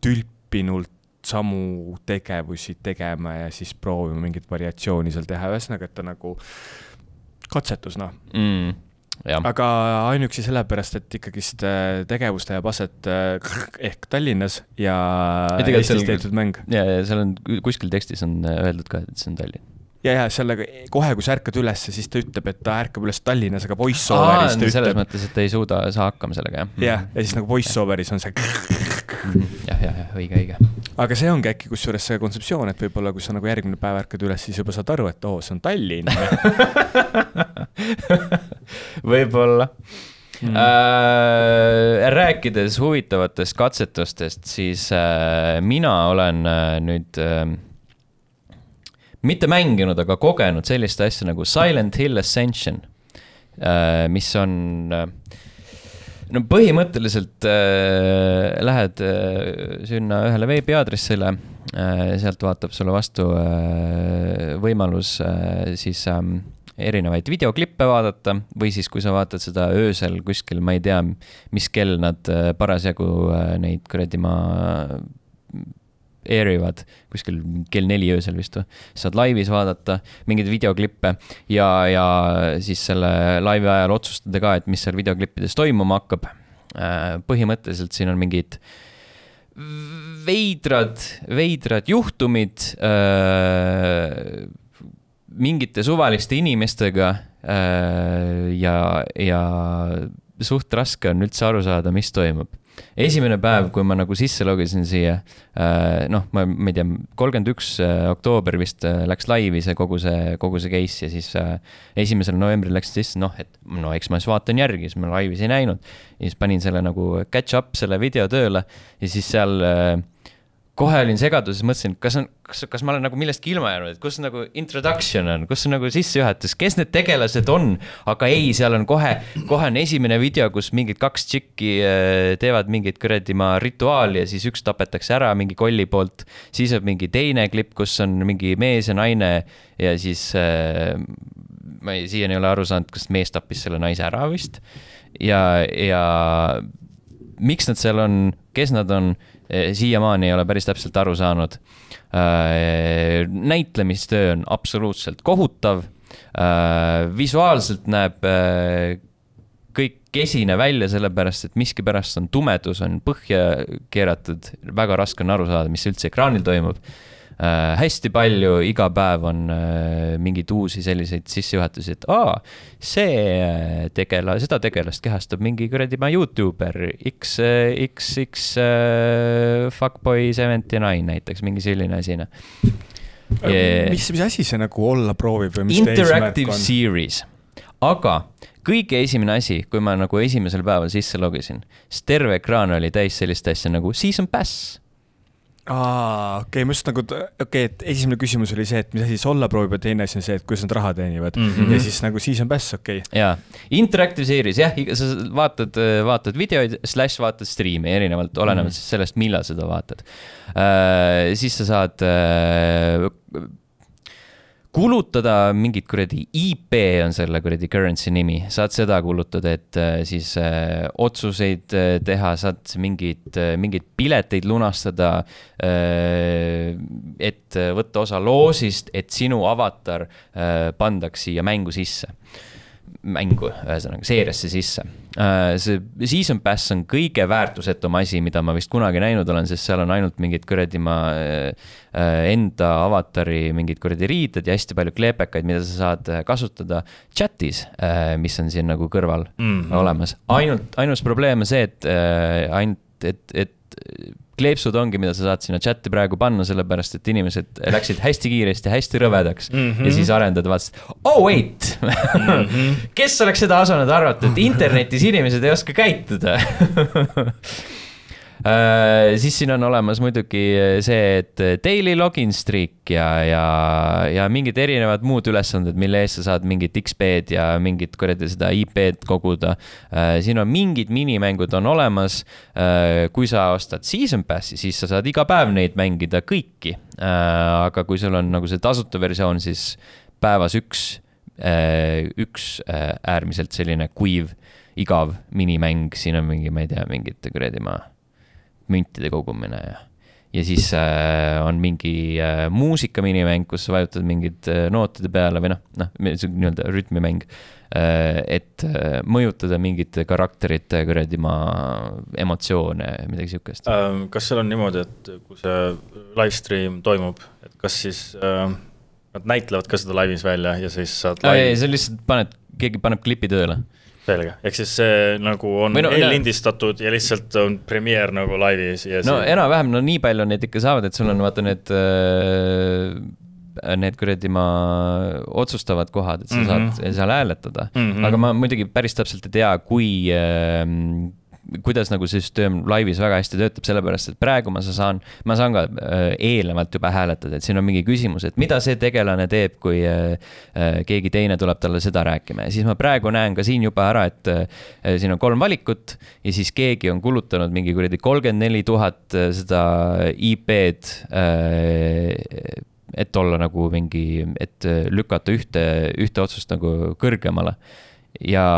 tülpinult samu tegevusi tegema ja siis proovima mingit variatsiooni seal teha, ühesõnaga, et ta nagu katsetus, noh mm aga ainuüksi sellepärast, et ikkagist äh, tegevus leiab aset äh, ehk Tallinnas ja, ja Eestis tehtud mäng. ja, ja seal on kuskil tekstis on äh, öeldud ka, et see on Tallinn ja, ja sellega kohe, kui sa ärkad ülesse, siis ta ütleb, et ta ärkab üles Tallinnas, aga voice over'is ta ütleb. selles mõttes, et ta ei suuda, saa hakkama sellega, jah. jah, ja siis nagu voice over'is on see. jah, jah, jah, õige, õige. aga see ongi äkki kusjuures see kontseptsioon, et võib-olla kui sa nagu järgmine päev ärkad üles, siis juba saad aru, et oo oh,, see on Tallinn võib-olla Mm. Äh, rääkides huvitavatest katsetustest, siis äh, mina olen äh, nüüd äh, mitte mänginud, aga kogenud sellist asja nagu Silent Hill Ascension äh,, mis on äh, no põhimõtteliselt äh, lähed äh, sinna ühele veebiaadressile äh,, sealt vaatab sulle vastu äh, võimalus äh, siis äh, erinevaid videoklippe vaadata või siis, kui sa vaatad seda öösel kuskil, ma ei tea, mis kell nad äh, parasjagu äh, neid kuradi ma air ivad kuskil kell neli öösel vist või. saad laivis vaadata mingeid videoklippe ja, ja siis selle laivi ajal otsustada ka, et mis seal videoklippides toimuma hakkab. Äh, põhimõtteliselt siin on mingid veidrad, veidrad juhtumid äh, mingite suvaliste inimestega äh, ja, ja suht raske on üldse aru saada, mis toimub esimene päev, kui ma nagu sisse logisin siia, äh, noh, ma, ma ei tea, kolmkümmend üks äh, oktoober vist äh, läks laivi see kogu see, kogu see case ja siis esimesel novembril läksin sisse, noh, et no eks ma siis vaatan järgi, siis ma laivis ei näinud. ja siis panin selle nagu catch up selle video tööle ja siis seal äh, kohe olin segaduses, mõtlesin, kas on, kas, kas ma olen nagu millestki ilma jäänud, et kus nagu introduction on, kus on nagu sissejuhatus, kes need tegelased on. aga ei, seal on kohe, kohe on esimene video, kus mingid kaks tšikki äh, teevad mingit kuradi ma rituaali ja siis üks tapetakse ära mingi kolli poolt. siis on mingi teine klipp, kus on mingi mees ja naine ja siis äh, ma ei, siiani ei ole aru saanud, kas mees tappis selle naise ära vist. ja, ja miks nad seal on, kes nad on siiamaani ei ole päris täpselt aru saanud. Eh, näitlemistöö on absoluutselt kohutav. Eh, visuaalselt näeb kõik kesine välja, sellepärast et miskipärast on tumedus on põhja keeratud, väga raske on aru saada, mis üldse ekraanil toimub äh, hästi palju, iga päev on äh, mingeid uusi selliseid sissejuhatusi, et aa, see äh, tegela-, seda tegelast kehastab mingi kuradi ma Youtuber X, X, X äh, Fuckboy seventy nine näiteks, mingi selline asi, noh. Äh, mis, mis asi see nagu olla proovib või mis Interactive series, aga kõige esimene asi, kui ma nagu esimesel päeval sisse logisin, siis terve ekraan oli täis sellist asja nagu season pass aa, okei okay,, ma just nagu, okei okay,, et esimene küsimus oli see, et mis asi see olla proovib ja teine asi on see, et kuidas nad raha teenivad mm. -hmm. ja siis nagu siis on bass, okei okay.. jaa, interactive series jah, sa vaatad, vaatad videoid, slaš vaatad striimi, erinevalt, olenevalt mm -hmm. sellest, millal seda vaatad uh,. siis sa saad uh, kulutada mingit kuradi IP on selle kuradi currency nimi, saad seda kulutada, et äh, siis äh, otsuseid äh, teha, saad mingeid äh,, mingeid pileteid lunastada äh,. et võtta osa loosist, et sinu avatar äh, pandaks siia mängu sisse mängu, ühesõnaga seeriasse sisse. Äh, see season pass on kõige väärtusetum asi, mida ma vist kunagi näinud olen, sest seal on ainult mingid kuradi ma äh, enda avatari mingid kuradi riided ja hästi palju kleepekaid, mida sa saad kasutada chat'is, äh, mis on siin nagu kõrval mm -hmm. olemas. ainult, ainus probleem on see, et ainult, et, et kleepsud ongi, mida sa saad sinna chat'i praegu panna, sellepärast et inimesed läksid hästi kiiresti, hästi rõvedaks mm. -hmm. ja siis arendajad vaatasid, oh wait mm. -hmm. kes oleks seda osanud arvata, et internetis inimesed ei oska käituda siis siin on olemas muidugi see, et daily login streak ja, ja, ja mingid erinevad muud ülesanded, mille eest sa saad mingit XP-d ja mingit kuradi seda IP-d koguda. Äh, siin on mingid minimängud on olemas. Äh, kui sa ostad season pass'i, siis sa saad iga päev neid mängida kõiki. aga kui sul on nagu see tasuta versioon, siis päevas üks, üks äärmiselt selline kuiv igav minimäng, siin on mingi, ma ei tea, mingite kuradi maa müntide kogumine ja ja siis äh, on mingi äh, muusika minimäng, kus sa vajutad mingid äh, nootide peale või noh, noh, nii-öelda rütmimäng äh,. et äh, mõjutada mingite karakterite kuradi ma emotsioone, midagi sihukest äh,. kas seal on niimoodi, et kui see live stream toimub, et kas siis äh, nad näitlevad ka seda laivis välja ja siis saad live...? ei, sa lihtsalt paned, keegi paneb klipi tööle selge, ehk siis see nagu on no, eellindistatud ja lihtsalt on premeer nagu laivis ja no enam-vähem, no nii palju neid ikka saavad, et sul on vaata need äh, need kuradi ma otsustavad kohad, et sa mm -hmm. saad seal hääletada mm. -hmm. aga ma muidugi päris täpselt ei tea, kui äh, kuidas nagu see süsteem laivis väga hästi töötab, sellepärast et praegu ma saan, ma saan ka äh, eelnevalt juba hääletada, et siin on mingi küsimus, et mida see tegelane teeb, kui äh, äh, keegi teine tuleb talle seda rääkima ja siis ma praegu näen ka siin juba ära, et siin on kolm valikut ja siis keegi on kulutanud mingi kuradi kolmkümmend neli tuhat seda IP-d et olla nagu mingi, et lükata ühte, ühte otsust nagu kõrgemale. Ja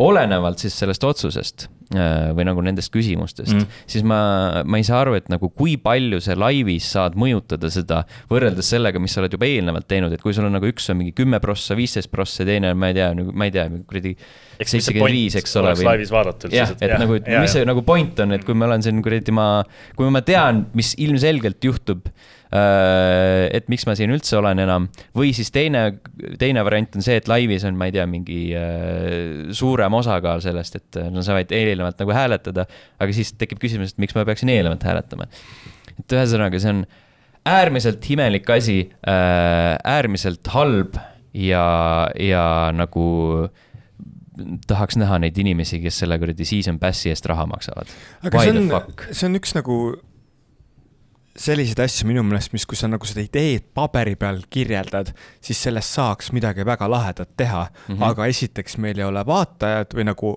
olenevalt siis sellest otsusest Äh, või nagu nendest küsimustest mm., siis ma, ma ei saa aru, et nagu kui palju sa laivis saad mõjutada seda võrreldes sellega, mis sa oled juba eelnevalt teinud, et kui sul on nagu üks on mingi kümme prossa, viisteist prossa, teine on, ma ei tea, nagu ma ei tea, kuradi seitsekümmend viis, eks ole. või laivis vaadatud. jah, et ja, nagu, mis see nagu point on, et kui ma olen siin kuradi, ma, kui ma tean, mis ilmselgelt juhtub et miks ma siin üldse olen enam. või siis teine, teine variant on see, et laivis on, ma ei tea, mingi äh, suurem osakaal sellest, et no sa võid eelnevalt nagu hääletada, aga siis tekib küsimus, et miks ma peaksin eelnevalt hääletama. et ühesõnaga, see on äärmiselt imelik asi, äh, äärmiselt halb ja, ja nagu tahaks näha neid inimesi, kes selle kuradi season pass'i eest raha maksavad. aga Why see on, see on üks nagu selliseid asju minu meelest, mis, kui sa nagu seda ideed paberi peal kirjeldad, siis sellest saaks midagi väga lahedat teha mm. -hmm. aga esiteks meil ei ole vaatajad või nagu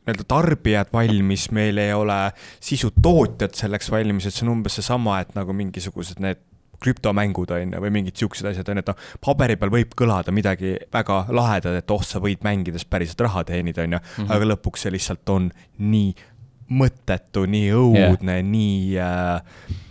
nii-öelda tarbijad valmis, meil ei ole sisutootjad selleks valmis, et see on umbes seesama, et nagu mingisugused need krüptomängud on ju, või mingid siuksed asjad on ju, et noh, paberi peal võib kõlada midagi väga lahedat, et oh, sa võid mängides päriselt raha teenida, on ju, mhm. aga lõpuks see lihtsalt on nii mõttetu, nii õudne yeah., nii äh,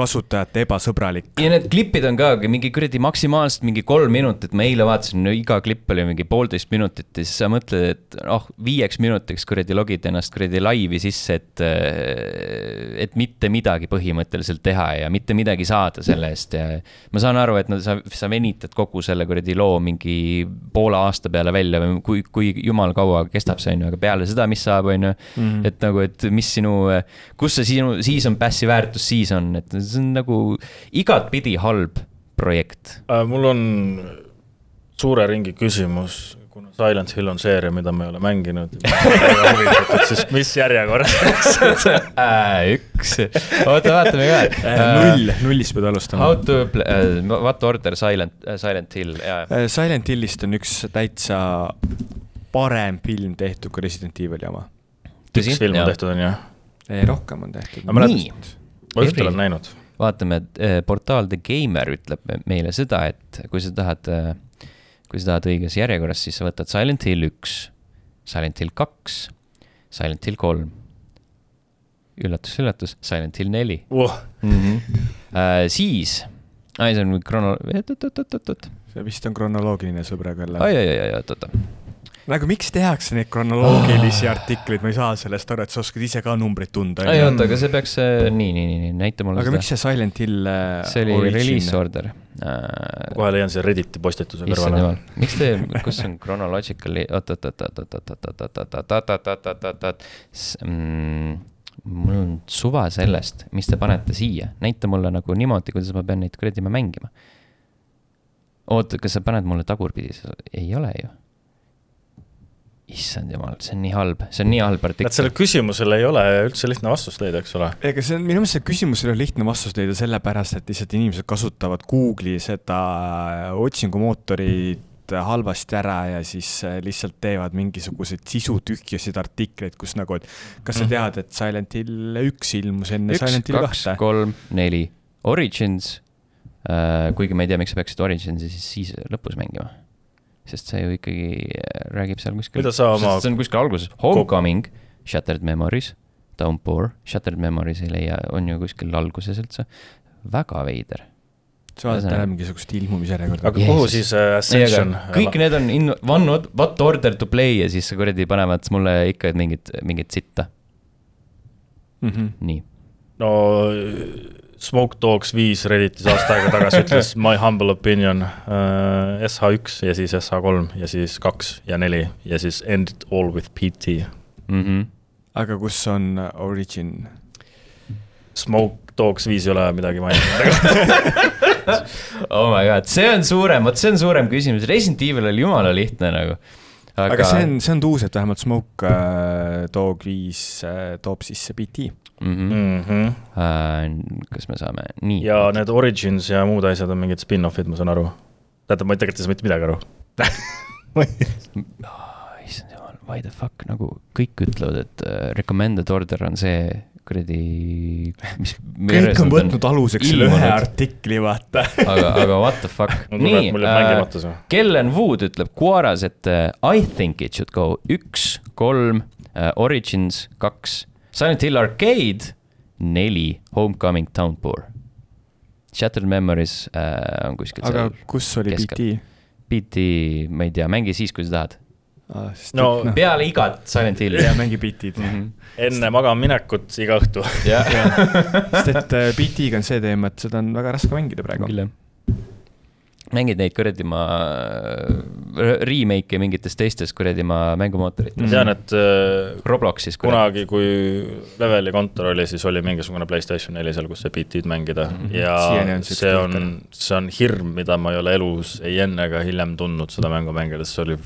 kasutajate ebasõbralik. ja need klipid on ka mingi kuradi maksimaalselt mingi kolm minutit, ma eile vaatasin, no iga klipp oli mingi poolteist minutit ja siis sa mõtled, et noh, viieks minutiks kuradi logid ennast kuradi laivi sisse, et. et mitte midagi põhimõtteliselt teha ja mitte midagi saada selle eest ja. ma saan aru, et no sa, sa venitad kogu selle kuradi loo mingi poole aasta peale välja või kui, kui jumal kaua kestab see on ju, aga peale seda, mis saab, on ju. Mhm. et nagu, et mis sinu, kus see sinu season pass'i väärtus siis on, et see on nagu igatpidi halb projekt äh,. mul on suure ringi küsimus, kuna Silent Hill on seeria, mida ma ei ole mänginud siis mis järjekorras äh, üks, oota, vaatame ka äh,. null, nullist pead alustama. How to play uh,, what order Silent uh,, Silent Hill, jaa. Silent Hillist on üks täitsa parem film tehtud kui Resident Evil'i oma. üks film on tehtud, on ju? ei, rohkem on tehtud. nii. ma just olen näinud vaatame, et eh, portaal The Gamer ütleb meile seda, et kui sa tahad, eh, kui sa tahad õiges järjekorras, siis sa võtad Silent Hill üks, Silent Hill kaks, Silent Hill kolm. üllatus-üllatus, Silent Hill neli oh.. Mm -hmm. uh, siis, see on krono-, oot-oot-oot-oot-oot. see vist on kronoloogiline sõbraga jälle. oi, oi, oi, oot-oot nagu miks tehakse neid kronoloogilisi oh. artikleid, ma ei saa sellest aru, et sa oskad ise ka numbreid tunda. ei oota, aga see peaks, äh, nii, nii, nii, nii, näita mulle aga seda. miks see Silent Hill äh, see oli origin? release order uh,. kohe leian selle Redditi postituse kõrvale. miks te, kus on chronological, oot, oot, oot, oot, oot, oot, oot, oot, oot, oot, oot, oot, oot, oot, oot, mul on suva sellest, mis te panete siia, näita mulle nagu niimoodi, kuidas ma pean neid kuradi mängima. oota, kas sa paned mulle tagurpidi, ei ole ju issand jumal, see on nii halb, see on nii halb artikkel. et sellele küsimusele ei ole üldse lihtne vastust leida, eks ole. ega see on, minu meelest see küsimusele on lihtne vastust leida sellepärast, et lihtsalt inimesed kasutavad Google'i seda otsingumootorit halvasti ära ja siis äh, lihtsalt teevad mingisuguseid sisutühjasid artikleid, kus nagu, et kas sa mhm. tead, et Silent Hill üks ilmus enne üks, Silent Hill kahte? kolm, neli, Origins äh,, kuigi ma ei tea, miks sa peaksid Originsi siis, siis lõpus mängima sest see ju ikkagi äh, räägib seal kuskil. mida sa oma. see on kuskil alguses, Homecoming, Shattered Memories, Downpour, Shattered Memories ei leia, on ju kuskil alguses üldse, väga veider sa vaatad ära mingisugust ilmumisjärjekorda. aga kuhu siis äh, Ascension? kõik need on in one, what order to play ja siis kuradi panevad mulle ikka mingit, mingit sitta mm. -hmm. nii. no Smoke Dogs viis Redditis aasta aega tagasi ütles my humble opinion uh,. SH1 ja siis SH3 ja siis kaks ja neli ja siis end it all with PT mm. -hmm. aga kus on origin? Smoke Dogs viis ei ole midagi maininud oh my god, see on suurem, vot see on suurem küsimus, Resident Evil oli jumala lihtne nagu aga, aga see on, see on tuus, et vähemalt Smoke äh, Dog viis äh, toob sisse BT mm. -hmm. Mm -hmm. äh, kas me saame, nii. ja need Origins ja muud asjad on mingid spin-off'id, ma saan aru. tähendab, ma tegelikult ei saa mitte midagi aru issand jumal, why the fuck, nagu kõik ütlevad, et uh, recommended order on see kuradi, mis. kõik on võtnud aluseks selle ühe artikli, vaata aga, aga what the fuck nii äh,, Kellen Wood ütleb Quaras, et uh, I think it should go üks, kolm uh,, Origins kaks, Silent Hill Arcade neli, Homecoming Downpour. Shattered Memories uh, on kuskil aga kus oli keskel. BT? BT, ma ei tea, mängi siis, kui sa tahad ah,. no noh. peale igat Silent Hilli. ja mängi bitid mm. -hmm. enne magamaminekut iga õhtu sest et äh, BT-ga on see teema, et seda on väga raske mängida praegu. mängid neid kuradi ma remake'e mingites teistes kuradi ma mängumootorites. ma tean, et äh, Robloxis kunagi, kui Leveli kontor oli, siis oli mingisugune Playstation neli seal, kus sai BT-d mängida mm -hmm. ja on see on, see on hirm, mida ma ei ole elus ei enne ega hiljem tundnud seda mängu mängides, see oli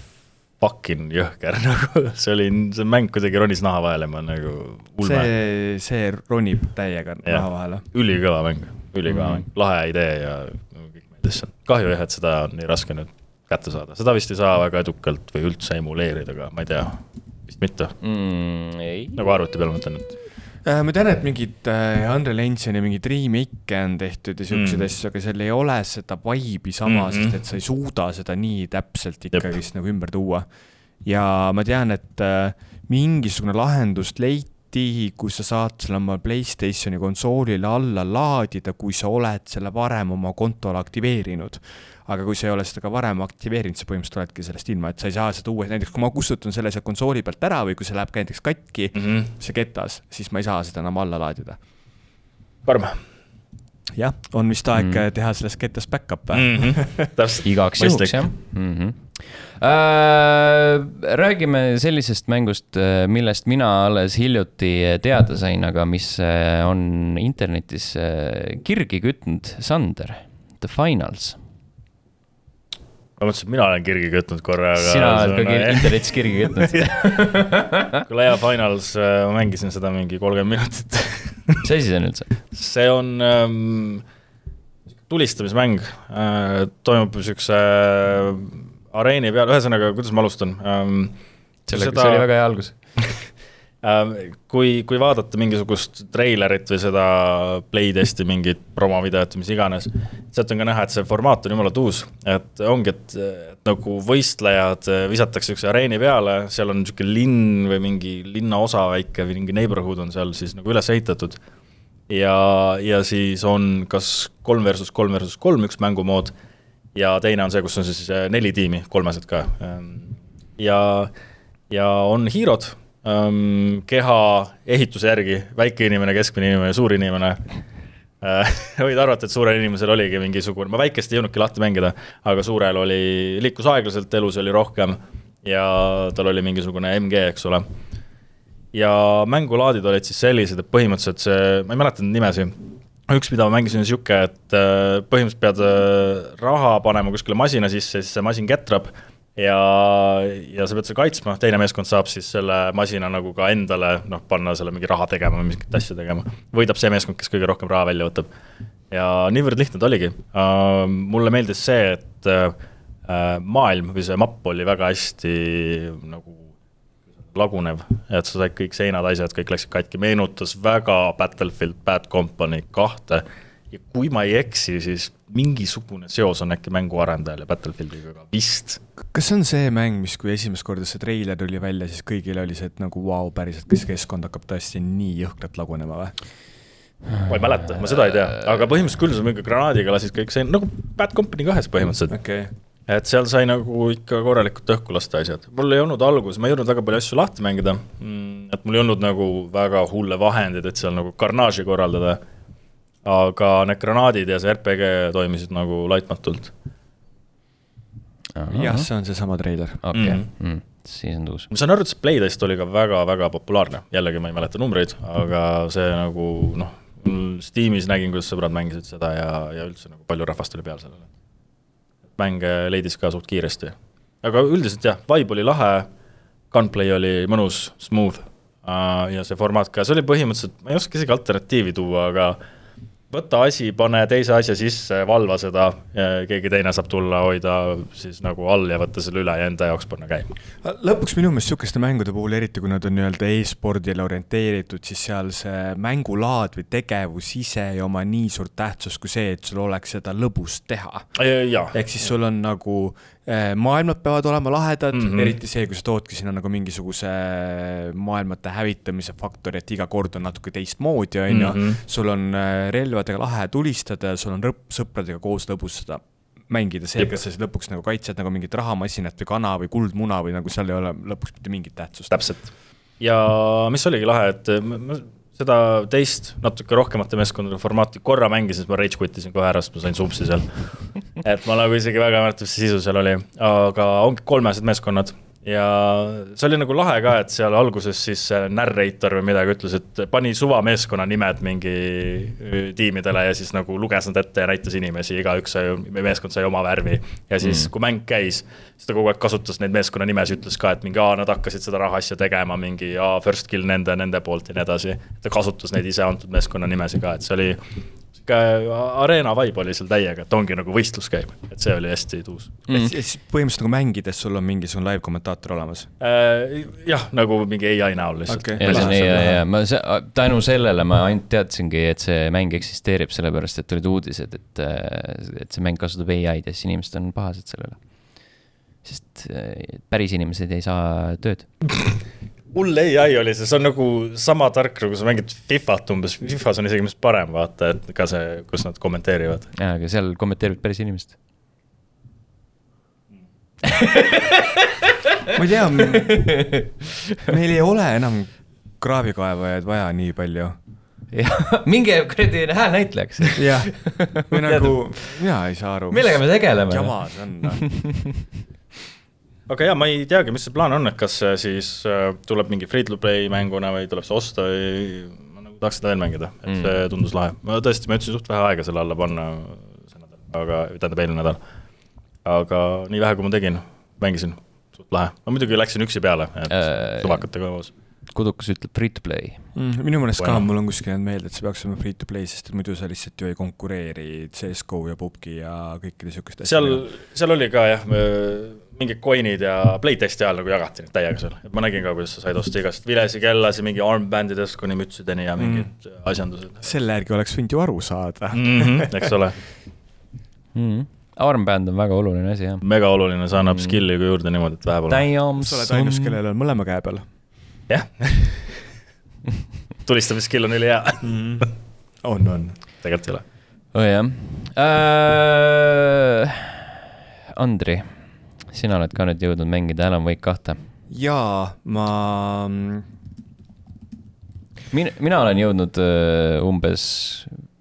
fucking jõhker nagu, see oli, see mäng kuidagi ronis naha vahele, ma nagu ulme. see, see ronib täiega ja. naha vahele. ülikõva mäng, ülikõva mm -hmm. mäng, lahe idee ja kõik meeldis seal. kahju jah, et seda on nii raske nüüd kätte saada, seda vist ei saa väga edukalt või üldse emuleerida, aga ma ei tea, vist mitte mm,. nagu arvuti peal mõtlen, et ma tean, et mingid äh, Unreal Engine'i mingeid remake'e on tehtud ja siukseid mm. asju, aga seal ei ole seda vibe'i sama mm, -hmm. sest et sa ei suuda seda nii täpselt ikkagist nagu ümber tuua. ja ma tean, et äh, mingisugune lahendus leiti, kus sa saad selle oma Playstationi konsoolile alla laadida, kui sa oled selle varem oma kontole aktiveerinud aga kui sa ei ole seda ka varem aktiveerinud, sa põhimõtteliselt oledki sellest ilma, et sa ei saa seda uuesti, näiteks kui ma kustutan selle sealt konsooli pealt ära või kui see läheb ka näiteks katki mm, -hmm. see ketas, siis ma ei saa seda enam alla laadida. karm. jah, on vist aeg mm -hmm. teha sellest ketast back-up mm. -hmm. igaks juhuks jah mm. -hmm. Äh, räägime sellisest mängust, äh, millest mina alles hiljuti teada sain, aga mis äh, on internetis äh, kirgi kütnud, Sander, The Finals ma mõtlesin, et mina olen kirgi kütnud korra, aga. sina oled ka kir internetis kirgi kütnud Galea Finals, äh, ma mängisin seda mingi kolmkümmend minutit mis asi see on üldse? see on ähm, tulistamismäng äh,, toimub siukse äh, areeni peal, ühesõnaga, kuidas ma alustan ähm,? sellega seda..., see oli väga hea algus kui, kui vaadata mingisugust treilerit või seda Playtesti mingit promovideot mis iganes, sealt on ka näha, et see formaat on jumalalt uus, et ongi, et, nagu võistlejad visatakse niisuguse areeni peale, seal on niisugune linn või mingi linnaosa väike või mingi neighborhood on seal siis nagu üles ehitatud. ja, ja siis on kas kolm versus kolm versus kolm üks mängumood ja teine on see, kus on siis neli tiimi, kolmesed ka. ja, ja on hiirod um, keha ehituse järgi, väike inimene, keskmine inimene, suur inimene uh,. võid arvata, et suurel inimesel oligi mingisugune, ma väikest ei jõudnudki lahti mängida, aga suurel oli, liikus aeglaselt, elus oli rohkem ja tal oli mingisugune MG, eks ole. ja mängulaadid olid siis sellised, et põhimõtteliselt see, ma ei mäleta neid nimesid üks, mida ma mängisin, on sihuke, et äh, põhimõtteliselt pead äh, raha panema kuskile masina sisse, siis see masin ketrab ja, ja sa pead seda kaitsma, teine meeskond saab siis selle masina nagu ka endale noh, panna selle mingi raha tegema või mingit asja tegema. võidab see meeskond, kes kõige rohkem raha välja võtab. ja niivõrd lihtne ta oligi uh,. mulle meeldis see, et uh, maailm või see mapp oli väga hästi nagu lagunev, et sa said kõik seinad, asjad, kõik läksid katki, meenutas väga Battlefield Bad Company kahte ja kui ma ei eksi, siis mingisugune seos on äkki mänguarendajal ja Battlefieldiga ka vist. kas see on see mäng, mis, kui esimest korda see treiler tuli välja, siis kõigil oli see, et nagu vau wow,, päriselt, kas keskkond hakkab tõesti nii jõhkralt lagunema või? ma ei mäleta, ma seda ei tea, aga põhimõtteliselt küll sa mingi granaadiga lasid kõik see, nagu Bad Company kahes põhimõtteliselt okay. et seal sai nagu ikka korralikult õhku lasta asjad, mul ei olnud alguses, ma ei jõudnud väga palju asju lahti mängida mm,. et mul ei olnud nagu väga hulle vahendeid, et seal nagu karnaaži korraldada aga need granaadid ja see RPG toimisid nagu laitmatult. jah, see on seesama treiler. okei okay. mm. mm siis on uus. ma saan aru, et see Playtest oli ka väga-väga populaarne, jällegi ma ei mäleta numbreid, aga see nagu noh, Steamis nägin, kuidas sõbrad mängisid seda ja, ja üldse nagu palju rahvast oli peal sellele. mänge leidis ka suht kiiresti. aga üldiselt jah, vibe oli lahe, gunplay oli mõnus, smooth uh, ja see formaat ka, see oli põhimõtteliselt, ma ei oska isegi alternatiivi tuua, aga võta asi, pane teise asja sisse, valva seda, keegi teine saab tulla, hoida siis nagu all ja võtta selle üle ja enda jaoks panna käima. lõpuks minu meelest sihukeste mängude puhul, eriti kui nad on nii-öelda e-spordile orienteeritud, siis seal see mängulaad või tegevus ise ei oma nii suurt tähtsust kui see, et sul oleks seda lõbus teha. ehk siis sul on nagu Äh, maailmad peavad olema lahedad mm, -hmm. eriti see, kui sa toodki sinna nagu mingisuguse maailmate hävitamise faktori, et iga kord on natuke teistmoodi, on ju. Mhm. sul on äh, relvadega lahe tulistada ja sul on rõpp, sõpradega koos lõbus seda mängida, see, kas sa siis lõpuks nagu kaitsed nagu mingit rahamasinat või kana või kuldmuna või nagu seal ei ole lõpuks mitte mingit tähtsust. täpselt. ja mis oligi lahe, et seda teist natuke rohkemate meeskondade formaati korra mängisin, siis ma rage quit isin kohe ära, sest ma sain supsi seal. et ma nagu isegi väga ei mäleta, mis sisu seal oli, aga ongi kolmesed meeskonnad ja see oli nagu lahe ka, et seal alguses siis narrator või midagi ütles, et pani suvameeskonna nimed mingi tiimidele ja siis nagu luges nad ette ja näitas inimesi, igaüks sai, meeskond sai oma värvi. ja siis mm., kui mäng käis, siis ta kogu aeg kasutas neid meeskonna nimesid, ütles ka, et mingi aa, nad hakkasid seda rahaasja tegema, mingi aa, first kill nende, nende poolt ja nii edasi. ta kasutas neid ise antud meeskonna nimesid ka, et see oli sihuke arena vibe oli seal täiega, et ongi nagu võistlus käib, et see oli hästi tuus. Mm.. et siis põhimõtteliselt nagu mängides sul on mingisugune live kommentaator olemas? Äh,? jah, nagu mingi ai näol lihtsalt. Okay.. ja on ai, ja ma tänu sellele ma ainult teadsingi, et see mäng eksisteerib, sellepärast et tulid uudised, et, et see mäng kasutab ai-d ja siis inimesed on pahased sellele. sest äh, päris inimesed ei saa tööd hull ai oli see, see on nagu sama tark, nagu sa mängid Fifat umbes, Fifas on isegi vist parem vaata, et ka see, kus nad kommenteerivad. jaa, aga seal kommenteerivad päris inimesed ma ei tea, meil ei ole enam kraavikaevajaid vaja nii palju. jah, minge kuradi häälnäitlejaks. jah, või nagu, mina ei saa aru. millega me tegeleme? jama see on noh aga jaa, ma ei teagi, mis see plaan on, et kas see siis äh, tuleb mingi free-to-play mänguna või tuleb see osta või ma nagu tahaks seda veel mängida, et mm. see tundus lahe. ma tõesti, ma jätsin suht vähe aega selle alla panna see nädal, aga, tähendab eelmine nädal. aga nii vähe, kui ma tegin, mängisin, suht lahe. ma muidugi läksin üksi peale, et äh, suvakatega koos Kudukas ütleb free to play mm,. minu meelest ka, mul on kuskil jäänud meelde, et see peaks olema free to play, sest et muidu sa lihtsalt ju ei konkureeri CS-GO ja PUBG ja kõikide sihukeste seal, seal oli ka jah, mingid coin'id ja playtesti ajal nagu jagati neid täiega seal, et ma nägin ka, kuidas sa said osta igast vilesi kellasid, mingi armbandidest kuni mütsideni ja mingid mm. asjandused. selle järgi oleks võinud ju aru saada mm. -hmm, eks ole mm. -hmm armbänd on väga oluline asi, jah. mega oluline, see annab mm. skill'i ka juurde niimoodi, et vähe pole. sa oled ainus, kellel on mõlema käe peal. Jah tulistamiskill on ülihea mm.. on, on. tegelikult ei ole. oo jah äh,. Andri sina oled ka nüüd jõudnud mängida Alan Wake kahte. jaa, ma. mina, mina olen jõudnud uh, umbes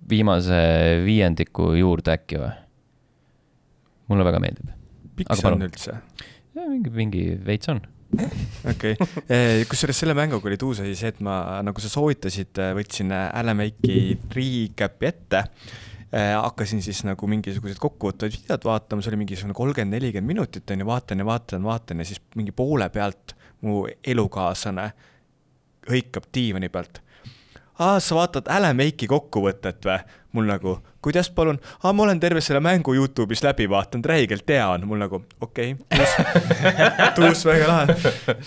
viimase viiendiku juurde äkki või? mulle väga meeldib. pikk see on üldse? mingi, mingi veits on okei okay., eh, kusjuures selle mänguga oli tuus asi see, et ma, nagu sa soovitasid, võtsin Alan Wake'i recap'i ette Äh, hakkasin siis nagu mingisuguseid kokkuvõtvaid videod vaatama, see oli mingisugune kolmkümmend, nelikümmend minutit on ju, vaatan ja vaatan, vaatan ja siis mingi poole pealt mu elukaaslane hõikab diivani pealt. aa, sa vaatad Wake'i kokkuvõtet või? mul nagu, kuidas palun? aa, ma olen terve selle mängu Youtube'is läbi vaadanud, räigelt hea on, mul nagu okei okay,, tuus väga lahe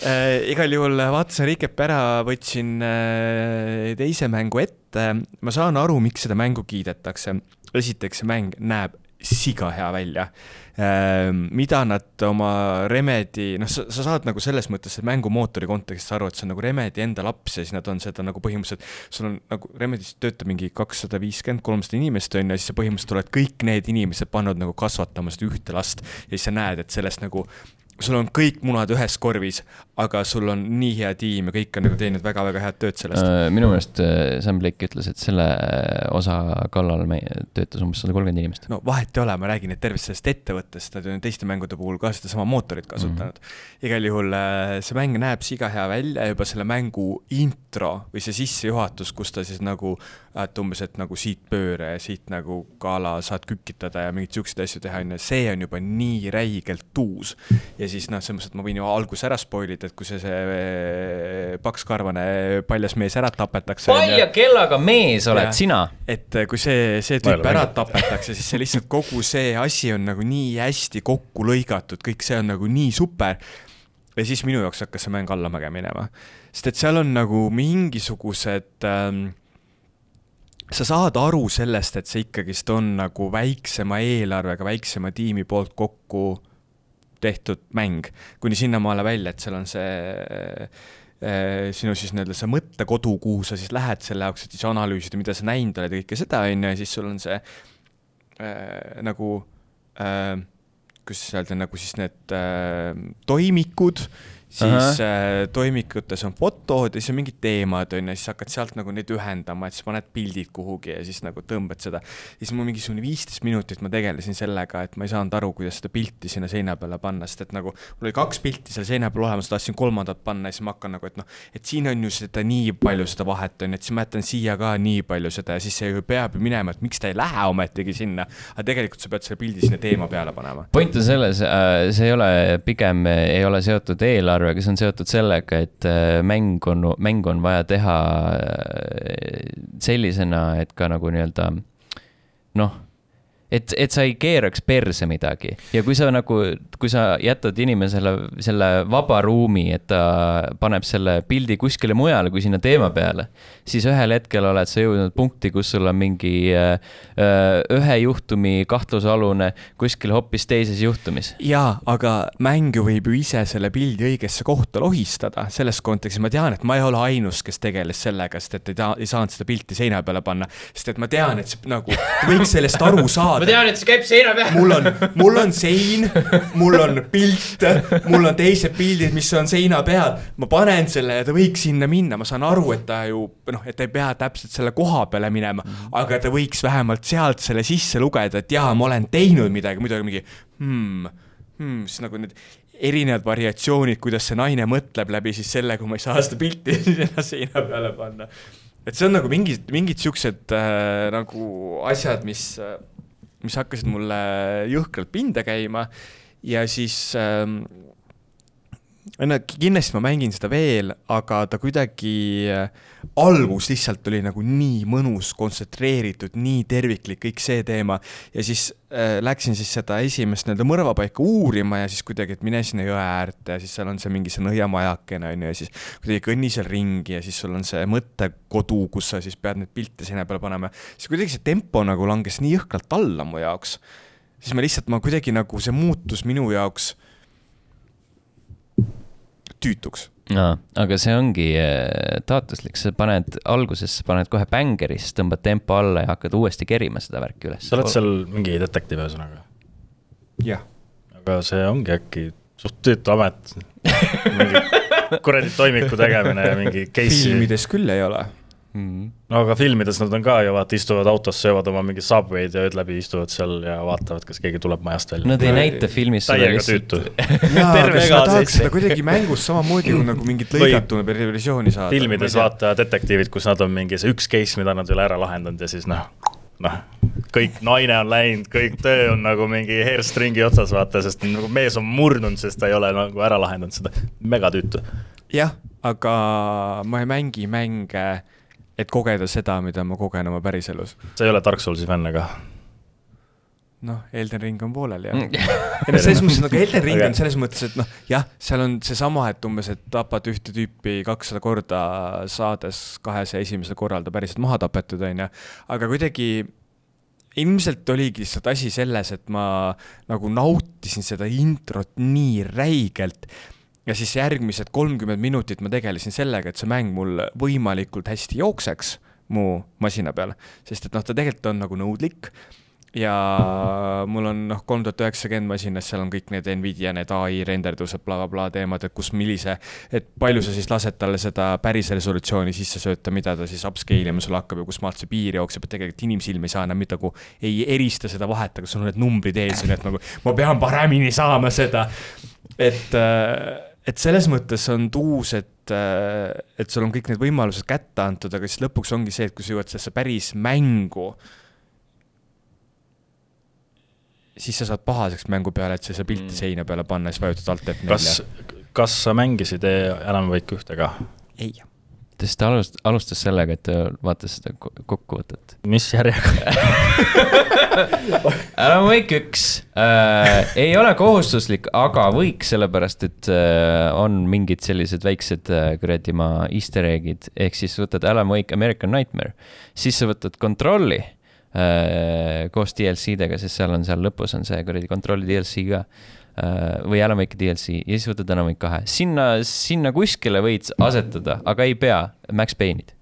äh,. igal juhul vaatasin recap'i ära, võtsin äh, teise mängu ette, ma saan aru, miks seda mängu kiidetakse esiteks see mäng näeb siga hea välja. Ehm, mida nad oma Remedi, noh, sa, sa saad nagu selles mõttes mängumootori kontekstis aru, et see on nagu Remedi enda laps ja siis nad on seda nagu põhimõtteliselt, sul on nagu Remedis töötab mingi kakssada viiskümmend, kolmsada inimest on ju, ja siis sa põhimõtteliselt oled kõik need inimesed pannud nagu kasvatama seda ühte last ja siis sa näed, et sellest nagu sul on kõik munad ühes korvis, aga sul on nii hea tiim ja kõik on nagu teinud väga-väga head tööd sellest. Äh, minu meelest äh, Sam Blake ütles, et selle osa kallal me töötas umbes sada kolmkümmend inimest. no vahet ei ole, ma räägin, et tervest sellest ettevõttest, nad on teiste mängude puhul ka sedasama mootorit kasutanud mm. -hmm. igal juhul äh, see mäng näeb siga hea välja, juba selle mängu intro või see sissejuhatus, kus ta siis nagu, et umbes, et nagu siit pööre ja siit nagu kala saad kükitada ja mingeid siukseid asju teha, on ju, see on juba nii räigelt uus. ja siis noh, selles mõttes, et ma võin ju alguses ära spoil ida, et kui see, see eh, pakskarvane paljas mees ära tapetakse. palja kellaga mees oled ja, sina. et eh, kui see, see tüüp ära tapetakse, siis see lihtsalt kogu see asi on nagu nii hästi kokku lõigatud, kõik see on nagu nii super. ja siis minu jaoks hakkas see mäng allamäge minema, sest et seal on nagu mingisugused ähm, sa saad aru sellest, et see ikkagist on nagu väiksema eelarvega, väiksema tiimi poolt kokku tehtud mäng, kuni sinnamaale välja, et seal on see äh, sinu siis nii-öelda see mõttekodu, kuhu sa siis lähed selle jaoks, et siis analüüsida, mida sa näinud oled ja kõike seda, on ju, ja siis sul on see äh, nagu äh,, kuidas öelda, nagu siis need äh, toimikud siis äh, toimikutes on fotod ja siis on mingid teemad, on ju, siis hakkad sealt nagu neid ühendama, et siis paned pildid kuhugi ja siis nagu tõmbad seda. siis mul mingisugune viisteist minutit ma tegelesin sellega, et ma ei saanud aru, kuidas seda pilti sinna seina peale panna, sest et nagu mul oli kaks pilti seal seina peal olemas, tahtsin kolmandat panna ja siis ma hakkan nagu, et noh, et siin on ju seda nii palju seda vahet, on ju, et siis ma jätan siia ka nii palju seda ja siis see ju peab ju minema, et miks ta ei lähe ometigi sinna. aga tegelikult sa pead selle pildi sinna teema peale panema. point on selles, äh, see ei ole, pigem ei ole seotud eelarvega eelarvega, see on seotud sellega, et äh, mäng on, mäng on vaja teha äh, sellisena, et ka nagu nii-öelda noh et, et sa ei keeraks perse midagi. Ja kui sa nagu, kui sa jätad inimesele selle vaba ruumi, et ta paneb selle pildi kuskile mujale kui sinna teema peale, siis ühel hetkel oled sa jõudnud punkti, kus sul on mingi äh, äh ühe juhtumi kahtlusalune kuskil hoopis teises juhtumis. jaa, aga mäng ju võib ju ise selle pildi õigesse kohta lohistada, selles kontekstis ma tean, et ma ei ole ainus, kes tegeles sellega, sest et ei ta-, ei saanud seda pilti seina peale panna, sest et ma tean, et see nagu, võiks sellest aru saada ma tean, et see käib seina peal. mul on, mul on sein, mul on pilt, mul on teised pildid, mis on seina peal. ma panen selle ja ta võiks sinna minna, ma saan aru, et ta ju noh, et ta ei pea täpselt selle koha peale minema mm, -hmm. aga ta võiks vähemalt sealt selle sisse lugeda, et jaa, ma olen teinud midagi, muidu mingi hmm, hmm, siis nagu need erinevad variatsioonid, kuidas see naine mõtleb läbi siis selle, kui ma ei saa seda pilti sinna seina peale panna. et see on nagu mingid, mingid siuksed äh, nagu asjad, mis äh, mis hakkasid mulle jõhkralt pinda käima ja siis ähm, no kindlasti ma mängin seda veel, aga ta kuidagi äh, algus lihtsalt oli nagu nii mõnus, kontsentreeritud, nii terviklik, kõik see teema. ja siis äh, läksin siis seda esimest nii-öelda mõrvapaika uurima ja siis kuidagi, et mine sinna jõe äärde ja siis seal on see mingi see nõiamajakene on ju ja siis kuidagi kõnni seal ringi ja siis sul on see mõttekodu, kus sa siis pead neid pilte seina peale panema. siis kuidagi see tempo nagu langes nii jõhkralt alla mu jaoks. Siis ma lihtsalt, ma kuidagi nagu see muutus minu jaoks tüütuks. aa, aga see ongi äh, taotluslik, sa paned alguses, paned kohe bängeri, siis tõmbad tempo alla ja hakkad uuesti kerima seda värki üles. sa oled seal mingi detektiiv ühesõnaga? jah. aga see ongi äkki suht tüütu amet mingi kuradi toimiku tegemine ja mingi case'i. filmides küll ei ole mm. -hmm. no aga filmides nad on ka ju vaata, istuvad autos, söövad oma mingi Subway'd ja ööd läbi istuvad seal ja vaatavad, kas keegi tuleb majast välja. Nad ei no, näita filmis seda lihtsalt. sa tahaks seda kuidagi mängus samamoodi nagu mingit lõigatuna versiooni saada. filmides vaata detektiivid, kus nad on mingi see üks case, mida nad ei ole ära lahendanud ja siis noh noh, kõik naine on läinud, kõik töö on nagu mingi hairstringi otsas, vaata, sest nagu mees on murdunud, sest ta ei ole nagu ära lahendanud seda, megatüütu. jah, aga ma ei mängi mänge et kogeda seda, mida ma kogen oma päriselus. sa ei ole Dark Soulsi fänn, aga? noh, Elden Ring on pooleli jah. ei no selles mõttes, nagu Elden Ring on selles mõttes, et noh, jah, seal on seesama, et umbes, et tapad ühte tüüpi kakssada korda, saades kahesaja esimesel korral ta päriselt maha tapetud, on ju. aga kuidagi ilmselt oligi lihtsalt asi selles, et ma nagu nautisin seda introt nii räigelt ja siis järgmised kolmkümmend minutit ma tegelesin sellega, et see mäng mul võimalikult hästi jookseks mu masina peal, sest et noh, ta tegelikult on nagu nõudlik ja mul on noh, kolm tuhat üheksakümmend masinas, seal on kõik need Nvidia need ai renderdused bla, bla, blablabla teemad, et kus, millise, et palju sa siis lased talle seda päris resolutsiooni sisse sööta, mida ta siis upscale ima sul hakkab ja kus maalt see piir jookseb, et tegelikult inimsilm ei saa enam nagu, ei erista seda vahet, aga sul on need numbrid ees nii, et nagu ma pean paremini saama seda. et, äh, et selles mõttes on tuus, et äh, et sul on kõik need võimalused kätte antud, aga siis lõpuks ongi see, et kui sa jõuad sellesse päris mängu siis sa saad pahaseks mängu peale, et sa ei saa pilti mm. seina peale panna, siis vajutad alt F4. kas, kas sa mängisid Alan Wake ühte ka? ei. Sest ta alust-, alustas sellega, et ta vaatas seda kokkuvõtet. mis järjega Alan Wake üks äh, ei ole kohustuslik, aga võiks, sellepärast et äh, on mingid sellised väiksed äh, kuradi maa easter egg'id, ehk siis võtad Alan Wake American Nightmare, siis sa võtad Control'i Äh, koos DLC-dega, sest seal on, seal lõpus on see kuradi kontrolli DLC ka. Äh, või Alan Wake'i DLC ja siis võtad Alan Wake kahe, sinna, sinna kuskile võid asetada, aga ei pea, Max Payne'id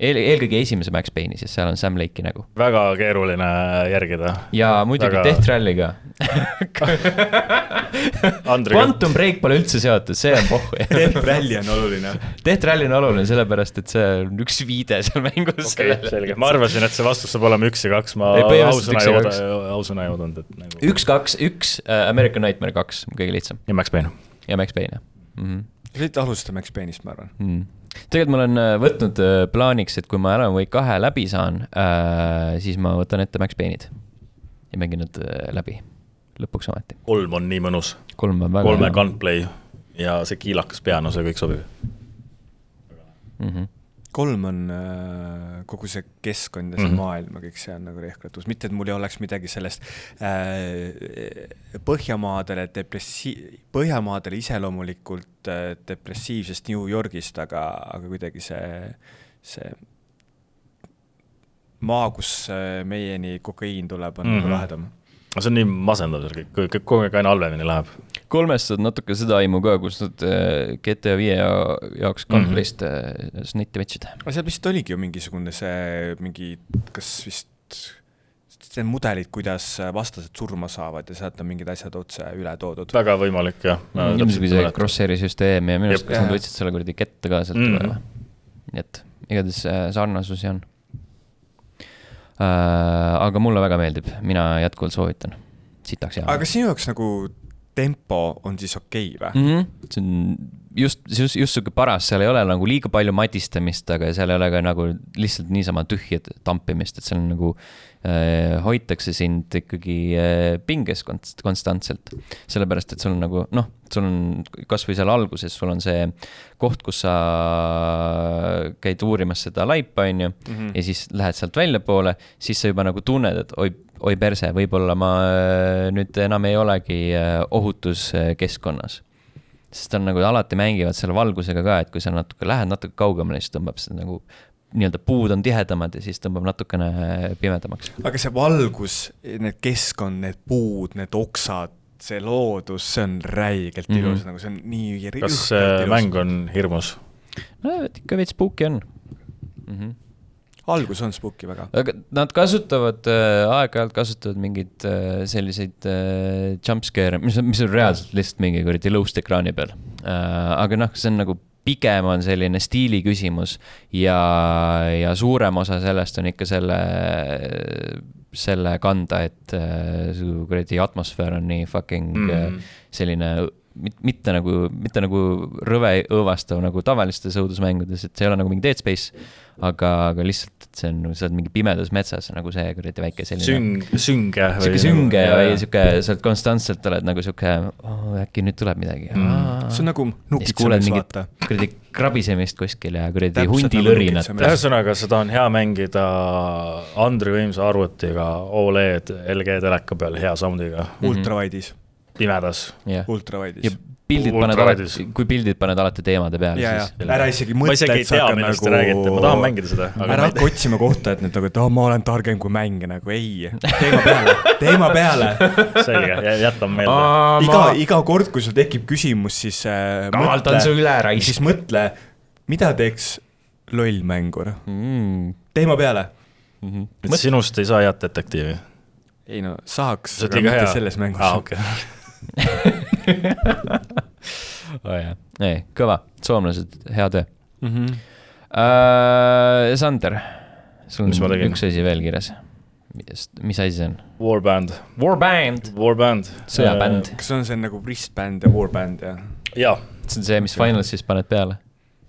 eel, eelkõige esimese Max Payne'i, sest seal on Sam Lake'i nägu. väga keeruline järgida. ja muidugi väga... Death Rally ka Quantum Break pole üldse seotud, see on pohhu Death Rally on oluline. Death Rally on oluline sellepärast, et see on üks viide seal mängus. okei selge, ma arvasin, et see vastus saab olema üks ja kaks, ma ausõna ei oodanud, ausõna ei oodanud, et nagu. üks, kaks, üks uh,, American Nightmare kaks, kõige lihtsam. ja Max Payne. ja Max Payne, jah mm -hmm.. sa võid alustada Max Payne'ist, ma arvan mm tegelikult ma olen äh, võtnud äh, plaaniks, et kui ma Alan Wake kahe läbi saan äh,, siis ma võtan ette Max Payne'id ja mängin nad äh, läbi, lõpuks ometi. kolm on nii mõnus. kolm on väga kolme gunplay ja see kiilakas piano, see kõik sobib mm. -hmm kolm on äh, kogu see keskkond ja see mm -hmm. maailm ja kõik see on nagu rehkratus, mitte et mul ei oleks midagi sellest äh, Põhjamaadele depressi-, Põhjamaadele iseloomulikult äh, depressiivsest New Yorgist, aga, aga kuidagi see, see maa, kus äh, meieni kokaiin tuleb, on mm -hmm. lahedam see on nii masendav kõik, kõik kogu aeg aina halvemini läheb. Kolmest saad natuke seda aimu ka, kus nad äh, GTA viie jaoks gameplay'st mm -hmm. snitti võtsid. aga seal vist oligi ju mingisugune see mingi, kas vist see mudelid, kuidas vastased surma saavad ja sealt on mingid asjad otse üle toodud. väga võimalik, jah. ilmselt see crosshair'i süsteem ja minu arust, kas nad võtsid selle kuradi kette ka sealt mm -hmm. üle või? nii et igatahes äh, sarnasusi on Äh, aga mulle väga meeldib, mina jätkuvalt soovitan, sitaks hea. aga kas sinu jaoks nagu tempo on siis okei okay, või mm? -hmm. see on just, just, just sihuke paras, seal ei ole nagu liiga palju madistamist, aga seal ei ole ka nagu lihtsalt niisama tühja tampimist, et seal on nagu äh, hoitakse sind ikkagi äh, pinges konst konstantselt. sellepärast, et sul on nagu noh, sul on kasvõi seal alguses, sul on see koht, kus sa käid uurimas seda laipa, on ju -hmm. ja siis lähed sealt väljapoole, siis sa juba nagu tunned, et oi, oi perse, võib-olla ma äh, nüüd enam ei olegi äh, ohutus keskkonnas sest on nagu alati mängivad selle valgusega ka, et kui sa natuke lähed natuke kaugemale, siis tõmbab seda nagu nii-öelda puud on tihedamad ja siis tõmbab natukene pimedamaks. aga see valgus, need keskkond, need puud, need oksad, see loodus, see on räigelt mm -hmm. ilus, nagu see on nii. kas see mäng on hirmus? no ikka veits spooky on mm. -hmm algus on spooky väga. aga nad kasutavad äh,, aeg-ajalt kasutavad mingeid äh, selliseid äh, jumpscare'e, mis on, mis on reaalselt lihtsalt mingi kuradi lõust ekraani peal äh,. aga noh, see on nagu pigem on selline stiili küsimus ja, ja suurem osa sellest on ikka selle, selle kanda, et äh, su kuradi atmosfäär on nii fucking mm. äh, selline mitte nagu, mitte nagu rõve õõvastav nagu tavalistes õudusmängudes, et see ei ole nagu mingi Dead Space aga, aga lihtsalt, et see on, sa oled mingi pimedas metsas nagu see kuradi väike selline. süng, sünge. sihuke sünge ja, ja sihuke, sa oled konstantselt oled nagu sihuke oh,, äkki nüüd tuleb midagi mm.. see on nagu nukitsemist vaata. kuradi krabisemist kuskil ja kuradi hundilõrinat. ühesõnaga, seda on hea mängida Andri võimsa arvutiga Oled LG teleka peal hea sound'iga. ultrawide'is. Pimedas yeah.. ultrawide'is pildid paned alati, kui pildid paned alati teemade peale, siis. ära isegi mõtle, et sa hakkad nagu. räägite, ma tahan mängida seda. ära hakka otsima kohta, et nüüd nagu, et oh, ma olen targem kui mäng, nagu ei, teema peale, teema peale. selge, jätan meelde. iga, iga kord, kui sul tekib küsimus, siis äh,. kavaldan su üle raisk. siis mõtle, mida teeks loll mängur mm.. teema peale mm. -hmm. et sinust ei saa head detektiivi ei no saaks, aga mitte hea. selles mängus ah,. Okay. oh jah, ei, kõva, soomlased, hea töö mm. -hmm. Uh, Sander, sul on üks asi veel kirjas. mis asi see on? Warband. Warband. Warband. sõjabänd. kas see on see nagu wristband ja warband ja? jaa. see on see, mis Finalsis paned peale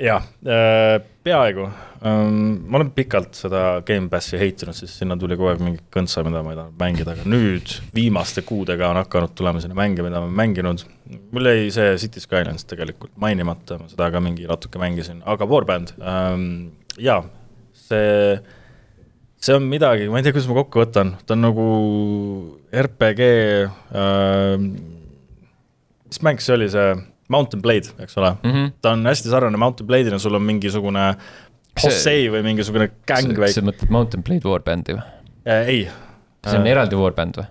jah, äh, peaaegu. Ähm, ma olen pikalt seda Gamepassi heitinud, sest sinna tuli kogu aeg mingi kõntsa, mida ma ei taha mängida, aga nüüd viimaste kuudega on hakanud tulema sinna mänge, mida ma olen mänginud. mul jäi see City Skylines tegelikult mainimata, ma seda ka mingi natuke mängisin, aga Warband ähm,, jaa, see, see on midagi, ma ei tea, kuidas ma kokku võtan, ta on nagu RPG äh,, mis mäng see oli, see Mountain Blade, eks ole mm, -hmm. ta on hästi sarnane Mountain Blade'ina, sul on mingisugune Hossei või mingisugune gäng või. sa mõtled Mountain Blade Warbandi või äh,? ei. see on äh, eraldi Warband või?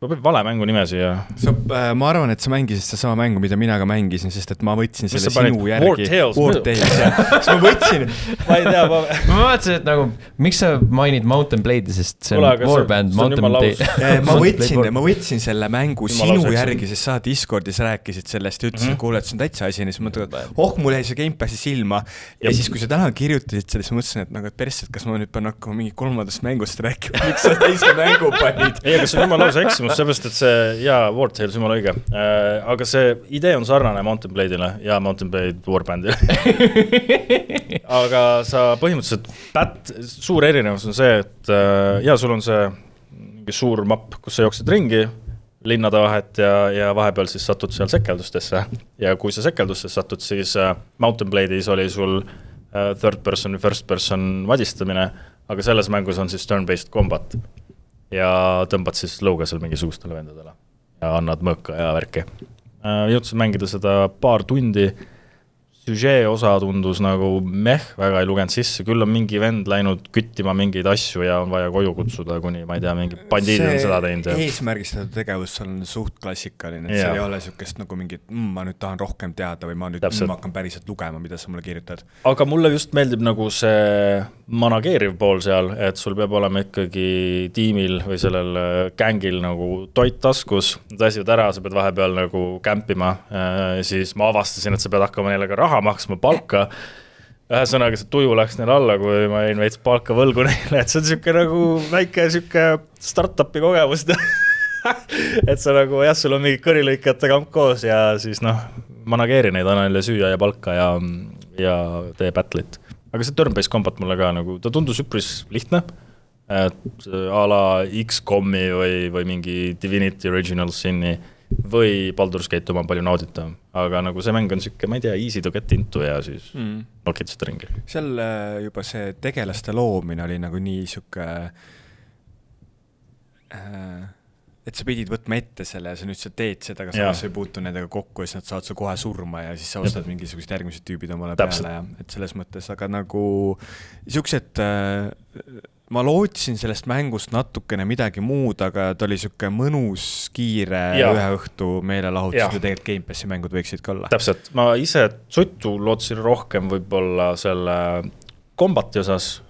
Ma panin vale mängu nime siia. sa äh,, ma arvan, et sa mängisid sedasama mängu, mida mina ka mängisin, sest et ma võtsin selle sinu järgi. War Tales. War Tales, jah. siis ma võtsin, ma ei tea, ma. ma mõtlesin, et nagu, miks sa mainid Mountain Blade'i, sest see on Warband, Mountain Blade. ma võtsin, ma võtsin selle mängu Jumal sinu järgi, sest sa Discordis rääkisid sellest ja ütlesid mm -hmm., kuule, et see on täitsa asi, siis mõtlesin, et oh, mul jäi see Gamepassi silma. ja siis, kui sa täna kirjutasid selle, siis mõtlesin, et nagu, et persse, et kas ma nüüd pean hakkama mingi kolmandast mängust rääkima, miks sa teise mängu panid. ei, aga see on jumala lausa eksimus, sellepärast et see jaa, War Tales, jumala õige äh,. aga see idee on sarnane Mountain Blade'ile ja Mountain Blade Warbandile aga sa põhimõtteliselt, pät-, suur erinevus on see, et äh, jaa, sul on see mingi suur mapp, kus sa jooksed ringi linnade vahet ja, ja vahepeal siis satud seal sekeldustesse. ja kui sa sekeldustesse satud, siis äh, Mountain Blade'is oli sul äh, third person first person vadistamine, aga selles mängus on siis turn-based combat ja tõmbad siis lõuga seal mingisugustele vendadele ja annad mõõka ja värki. Äh, jõudsin mängida seda paar tundi süžee osa tundus nagu meh, väga ei lugenud sisse, küll on mingi vend läinud küttima mingeid asju ja on vaja koju kutsuda, kuni ma ei tea, mingi bandiidid on seda teinud eesmärgistatud tegevus on suht klassikaline, et yeah. seal ei ole niisugust nagu mingit mmm,, ma nüüd tahan rohkem teada või ma nüüd mm, ma hakkan päriselt lugema, mida sa mulle kirjutad. aga mulle just meeldib nagu see manageeriv pool seal, et sul peab olema ikkagi tiimil või sellel äh, gängil nagu toit taskus, nad väsivad ära, sa pead vahepeal nagu kämpima, äh, siis ma avastasin, et sa pead hakkama neile ka raha raha maksma, palka. ühesõnaga, see tuju läks neil alla, kui ma jäin veits palka võlgu neile, et see on sihuke nagu väike sihuke startup'i kogemus et sa nagu jah, sul on mingi kõrilõikajate kamp koos ja siis noh, manageeri neid, anna neile süüa ja palka ja, ja tee battle'it. aga see turn-based combat mulle ka nagu, ta tundus üpris lihtne et a la X-komi või, või mingi Divinity Original Sin'i või Baldur's Gate oma on palju nauditavam, aga nagu see mäng on sihuke, ma ei tea, easy to get into ja siis mm. nokid seda ringi. seal äh, juba see tegelaste loomine oli nagu nii sihuke äh, et sa pidid võtma ette selle ja sa nüüd sa teed seda, aga samas sa ei puutu nendega kokku ja siis nad saavad su kohe surma ja siis sa ostad mingisugused järgmised tüübid omale Täpselt. peale ja et selles mõttes, aga nagu siuksed äh, ma lootsin sellest mängust natukene midagi muud, aga ta oli sihuke mõnus, kiire ja. ühe õhtu meelelahutus, mida tegelikult Gamepassi mängud võiksid ka olla. täpselt, ma ise suttu lootsin rohkem võib-olla selle kombati osas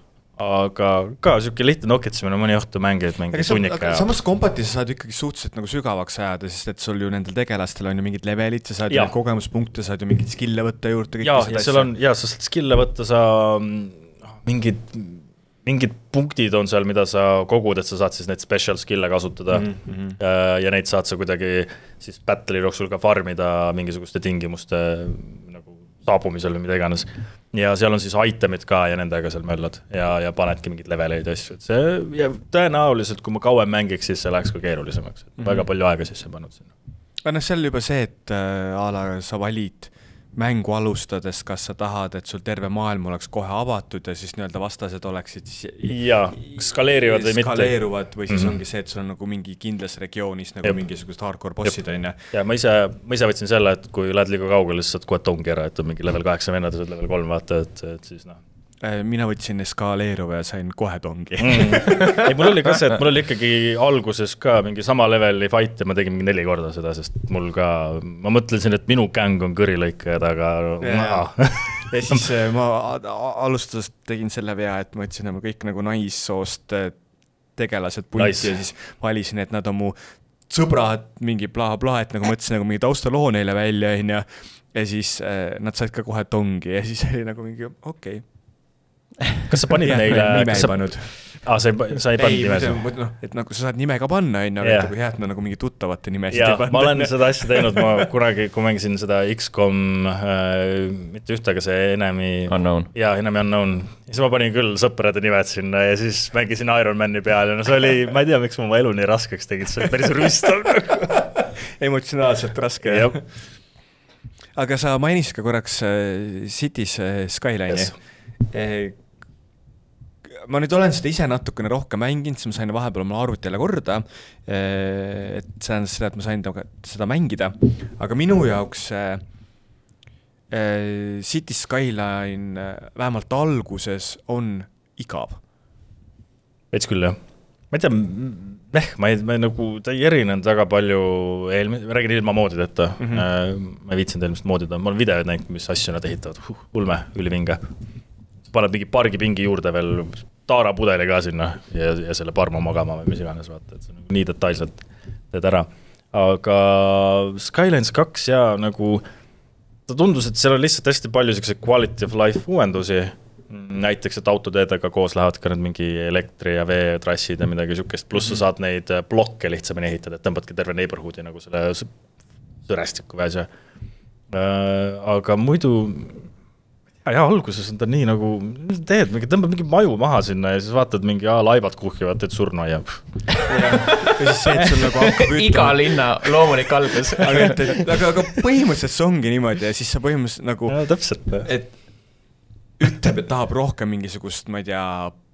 aga ka sihuke lihtne nokitsemine, mõni õhtu mängid mingi tunnika ja. samas kombati sa saad ikkagi suhteliselt nagu sügavaks ajada, sest et sul ju nendel tegelastel on ju mingid levelid, sa saad ja. ju kogemuspunkte, saad ju mingeid skill'e võtta juurde. ja, ja seal on, ja sa saad skill'e võtta, sa mm, mingid mingid punktid on seal, mida sa kogud, et sa saad siis neid special skill'e kasutada mm. -hmm. ja neid saad sa kuidagi siis battle'i jooksul ka farm ida mingisuguste tingimuste nagu saabumisel või mida iganes. ja seal on siis item'id ka ja nendega seal möllad ja, ja panedki mingeid leveleid ja asju, et see ja tõenäoliselt, kui ma kauem mängiks, siis see läheks ka keerulisemaks mm, -hmm. väga palju aega sisse pannud sinna. aga noh, seal juba see, et äh, a la sa valid mängu alustades, kas sa tahad, et sul terve maailm oleks kohe avatud ja siis nii-öelda vastased oleksid siis jaa, skaleerivad või mitte. skaleeruvad või siis mm -hmm. ongi see, et sul on nagu mingi kindlas regioonis nagu Jep. mingisugused hardcore bossid, on ju. ja ma ise, ma ise võtsin selle, et kui lähed liiga kaugele, siis saad kohe tongi ära, et on mingi level kaheksa vennad ja sa oled level kolm, vaata, et, et siis noh mina võtsin eskaleeruva ja sain kohe tongi mm.. ei, mul oli ka see, et mul oli ikkagi alguses ka mingi sama leveli fight ja ma tegin mingi neli korda seda, sest mul ka, ma mõtlesin, et minu gäng on kõrilõikajad, aga yeah. ja siis äh, ma alustusest tegin selle vea, et ma võtsin nagu kõik nagu naissoost äh, tegelased pulti nice. ja siis valisin, et nad on mu sõbrad, mingi blablabla, et nagu mõtlesin nagu mingi taustaloo neile välja, onju. ja siis äh, nad said ka kohe tongi ja siis oli nagu mingi okei okay. Kas sa panid neile, kas sa, aa, sa ei, sa ei pannud nimesid? noh, et nagu sa saad nime ka panna, on ju, aga nagu hea, et nad nagu mingi tuttavate nimesid ei pannud. ma olen seda asja teinud, ma kunagi, kui mängisin seda X-kom äh,, mitte ühte, aga see Enemy. Unknown. jaa, Enemy Unknown. siis ma panin küll sõprade nimed sinna ja siis mängisin Ironmani peal ja no see oli, ma ei tea, miks ma oma elu nii raskeks tegin, see oli päris rüüstav emotsionaalselt raske aga sa mainisid ka korraks äh, Cities äh, Skyline'i yes ma nüüd olen seda ise natukene rohkem mänginud, siis ma sain vahepeal oma arvuti jälle korda. Eh, et see tähendas seda, et ma sain seda mängida, aga minu jaoks see eh, City Skyline eh, vähemalt alguses on igav. veits küll jah, ma ei tea, eh, ma ei, ma ei nagu, ta ei erinenud väga palju eelmine, ma räägin ilma moodideta mm, -hmm. ma ei viitsinud eelmist moodida, ma olen videoid näinud, mis asju nad ehitavad huh,, ulme, ülivinge paned mingi pargipingi juurde veel taarapudeli ka sinna ja, ja selle parmu magama või mis iganes, vaata, et see on nagu nii detailselt teed ära. aga Skylines kaks jaa, nagu ta tundus, et seal on lihtsalt hästi palju siukseid quality of life uuendusi. näiteks, et autoteedega koos lähevad ka need mingi elektri- ja veetrassid ja midagi siukest, pluss sa mhm. saad neid blokke lihtsamini ehitada, et tõmbadki terve neighborhood'i nagu selle sõrestiku või asja. Äh, aga muidu ja alguses on ta nii nagu, mis sa teed, mingi tõmbad mingi maju maha sinna ja siis vaatad mingi, aa, laevad kuhjuvad, teed surnuaia. ja siis see, et sul nagu hakkab ütlema. iga linna loomulik algus aga, et, et aga, aga põhimõtteliselt see ongi niimoodi ja siis sa põhimõtteliselt nagu. täpselt. et ütleb, et tahab rohkem mingisugust, ma ei tea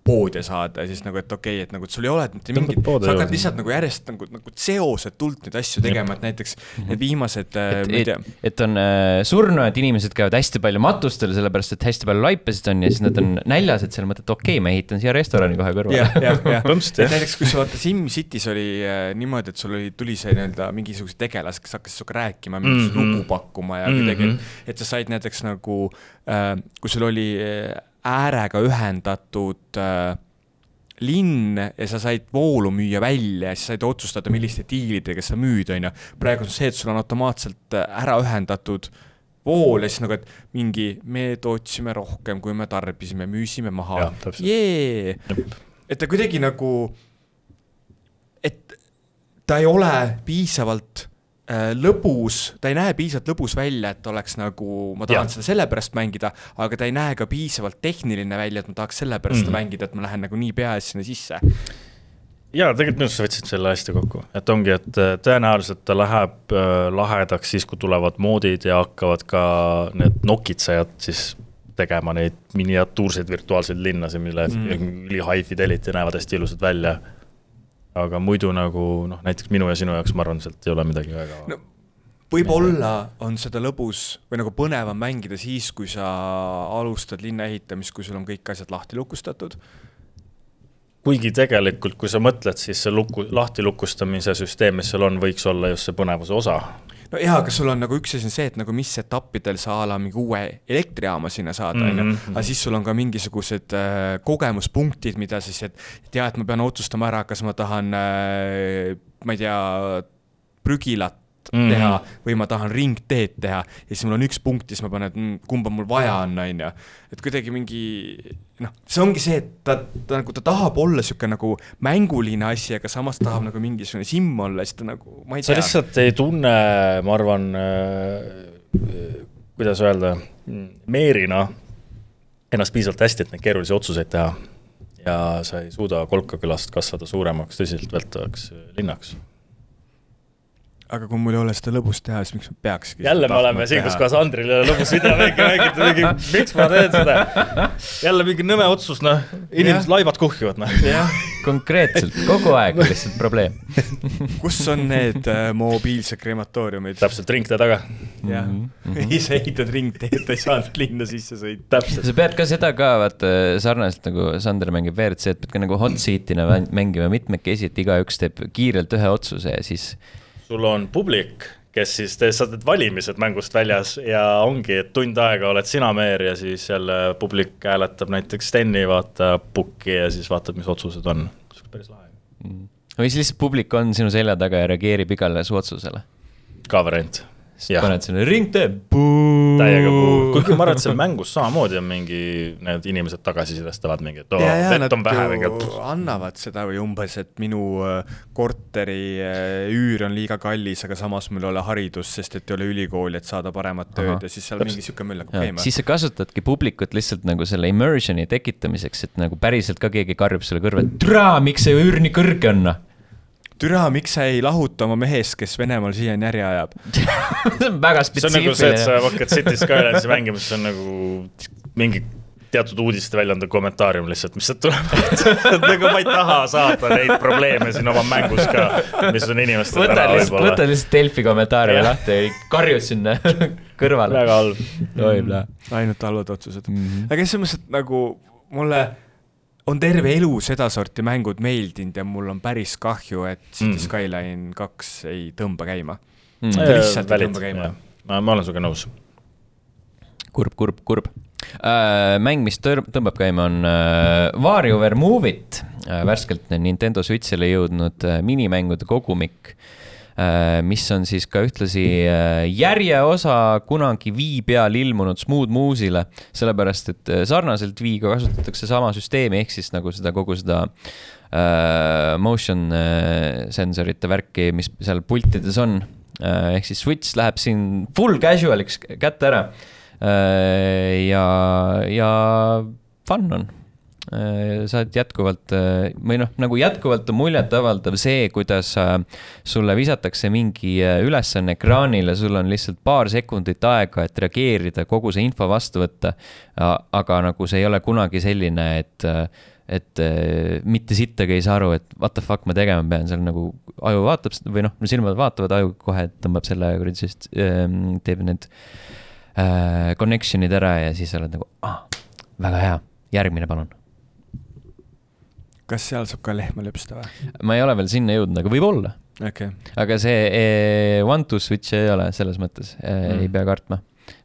poodi saada ja siis nagu, et okei okay,, et nagu, et sul ei ole mitte mingit, sa hakkad lihtsalt nagu järjest nagu, nagu seosetult neid asju tegema, et näiteks mhm. need viimased äh, et, et, et on äh, surnud inimesed käivad hästi palju matustel, sellepärast et hästi palju laipasid on ja siis nad on näljas, et seal mõtled, okei okay,, ma ehitan siia restorani kohe kõrvale. jah, jah, jah, et näiteks kui sa vaata SimCity's oli äh, niimoodi, et sul oli, tuli see nii-öelda mingisugused tegelased, kes hakkasid sinuga rääkima, mingisugust mm -hmm. lugu pakkuma ja kuidagi mm, -hmm. et, et sa said näiteks nagu äh,, kui sul oli äh, äärega ühendatud äh, linn ja sa said voolu müüa välja ja siis said otsustada, milliste diilidega sa müüd, on ju. praegu on see, et sul on automaatselt äh, ära ühendatud vool ja siis nagu, et mingi, me tootsime rohkem, kui me tarbisime, müüsime maha. jee, et ta kuidagi nagu, et ta ei ole piisavalt lõbus, ta ei näe piisavalt lõbus välja, et oleks nagu, ma tahan ja. seda sellepärast mängida, aga ta ei näe ka piisavalt tehniline välja, et ma tahaks sellepärast mm -hmm. mängida, et ma lähen nagu nii peaasi sinna sisse. jaa, tegelikult minu arust sa võtsid selle hästi kokku, et ongi, et äh, tõenäoliselt ta läheb äh, lahedaks siis, kui tulevad moodid ja hakkavad ka need nokitsejad siis tegema neid miniatuurseid virtuaalseid linnasid, mille mm. üli high fidelity näevad hästi ilusad välja aga muidu nagu noh, näiteks minu ja sinu jaoks ma arvan, sealt ei ole midagi väga no võib-olla on seda lõbus või nagu põnevam mängida siis, kui sa alustad linna ehitamist, kui sul on kõik asjad lahti lukustatud. kuigi tegelikult, kui sa mõtled, siis see luku, lahti lukustamise süsteem, mis seal on, võiks olla just see põnevuse osa no jaa, aga sul on nagu üks asi on see, et nagu mis etappidel sa a la mingi uue elektrijaama sinna saad, on ju. Mhm, aga siis sul on ka mingisugused äh, kogemuspunktid, mida siis, et, et jah, et ma pean otsustama ära, kas ma tahan äh,, ma ei tea, prügilat mm -hmm. teha või ma tahan ringteed teha ja siis mul on üks punkt ja siis ma panen, et mm, kumba mul vaja on, on ju. et kuidagi mingi noh, see ongi see, et ta, ta nagu, ta tahab olla sihuke nagu mänguline asi, aga samas tahab nagu mingisugune simm olla, siis ta nagu, ma ei tea. sa lihtsalt ei tunne, ma arvan äh,, kuidas öelda, meerina ennast piisavalt hästi, et neid keerulisi otsuseid teha. ja sa ei suuda Kolkakülast kasvada suuremaks tõsiseltvõetavaks linnaks aga kui mul ei ole seda lõbust teha, siis miks ma peakski? jälle me oleme siin, kus Kassandril ei ole lõbus videomänge mängida, mingi, miks ma teen seda? jälle mingi nõme otsus, noh, inimesed, laevad kuhjuvad, noh. konkreetselt, kogu aeg lihtsalt probleem kus on need äh, mobiilsed krematooriumid? täpselt ringtee taga. jah -hmm., ise ehitad ringteed, ta ei saanud linna sisse sõita. sa pead ka seda ka, vaata, sarnaselt nagu Sander mängib WRC-d, pead ka nagu hot seat'ina mängima mitmekesi, et igaüks teeb kiirelt ühe otsuse ja siis sul on publik, kes siis, sa teed valimised mängust väljas ja ongi, et tund aega oled sina meer ja siis jälle publik hääletab näiteks Steni, vaatab pukki ja siis vaatab, mis otsused on. päris lahe mm.. või siis lihtsalt publik on sinu selja taga ja reageerib igale su otsusele. ka variant siis paned sinna ringtee. täiega puu, kuigi ma arvan, et seal mängus samamoodi on mingi, need inimesed tagasisidestavad mingi, et oo vett on vähe mingi. annavad seda või umbes, et minu äh, korteri äh, üür on liiga kallis, aga samas mul ei ole haridust, sest et ei ole ülikooli, et saada paremat tööd ja siis seal Täpselt. mingi sihuke möll hakkab käima. siis sa kasutadki publikut lihtsalt nagu selle immersion'i tekitamiseks, et nagu päriselt ka keegi karjub sulle kõrva, et türa, miks see üür nii kõrge on noh türa, miks sa ei lahuta oma mehest, kes Venemaal siiani äri ajab see on väga spetsiifiline. see on nagu see, et sa hakkad City Skylines'i mängima, siis on nagu mingi teatud uudiste väljaande kommentaarium lihtsalt, mis sealt tuleb nagu ma ei taha saada neid probleeme siin oma mängus ka, mis on inimestel võta täna võib-olla. võta lihtsalt Delfi kommentaariumi lahti ja karjud sinna kõrvale. väga halb. plee. ainult halvad otsused mm. -hmm. aga selles mõttes, et nagu mulle on terve elu sedasorti mängud meeldinud ja mul on päris kahju, et City mm. Skyline kaks ei tõmba käima mm.. lihtsalt ei tõmba käima. ma, ma olen sinuga nõus. kurb, kurb, kurb äh,. mäng, mis tõmbab käima, on äh, WarioWare Move It äh,, värskelt Nintendo Switch'ile jõudnud äh, minimängude kogumik äh, Äh, mis on siis ka ühtlasi äh, järjeosa kunagi Wii peal ilmunud Smooth Moose'ile, sellepärast et äh, sarnaselt Wii'ga kasutatakse sama süsteemi, ehk siis nagu seda kogu seda uh, motion sensorite värki, mis seal pultides on. Ehk siis Switch läheb siin full casual'iks kätte ära. Ja, ja fun on. Äh, sa oled jätkuvalt äh, või noh, nagu jätkuvalt on muljetavaldav see, kuidas äh, sulle visatakse mingi ülesanne ekraanile, sul on lihtsalt paar sekundit aega, et reageerida, kogu see info vastu võtta. aga nagu see ei ole kunagi selline, et, et mitte sittagi ei saa aru, et what the fuck ma tegema pean, seal nagu aju vaatab või noh, silmad vaatavad, aju kohe tõmbab selle kuradi, sest ähm, teeb need äh, connection'id ära ja siis oled nagu, ah, väga hea, järgmine palun kas seal saab ka lehma lüpsta või? ma ei ole veel sinna jõudnud, aga võib-olla okay.. aga see e, one to switch ei ole selles mõttes e, mm., ei pea kartma.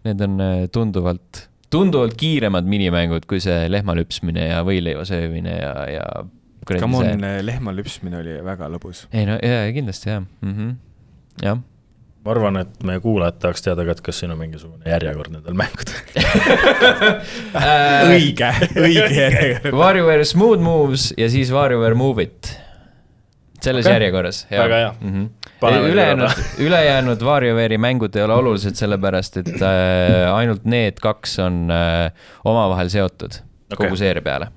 Need on e, tunduvalt, tunduvalt kiiremad minimängud kui see lehma lüpsmine ja võileiva söömine ja, ja. Come on see..., lehma lüpsmine oli väga lõbus. ei no ja, kindlasti jah mm, -hmm. jah ma arvan, et meie kuulajad tahaks teada ka, et kas siin on mingisugune järjekord nendel mängudel õige, õige järjekord. WarioWare Smooth Moves ja siis WarioWare Move It. selles okay. järjekorras. väga hea mm. -hmm. ülejäänud, ülejäänud WarioWare'i mängud ei ole olulised, sellepärast et äh, ainult need kaks on äh, omavahel seotud okay. kogu seeria peale.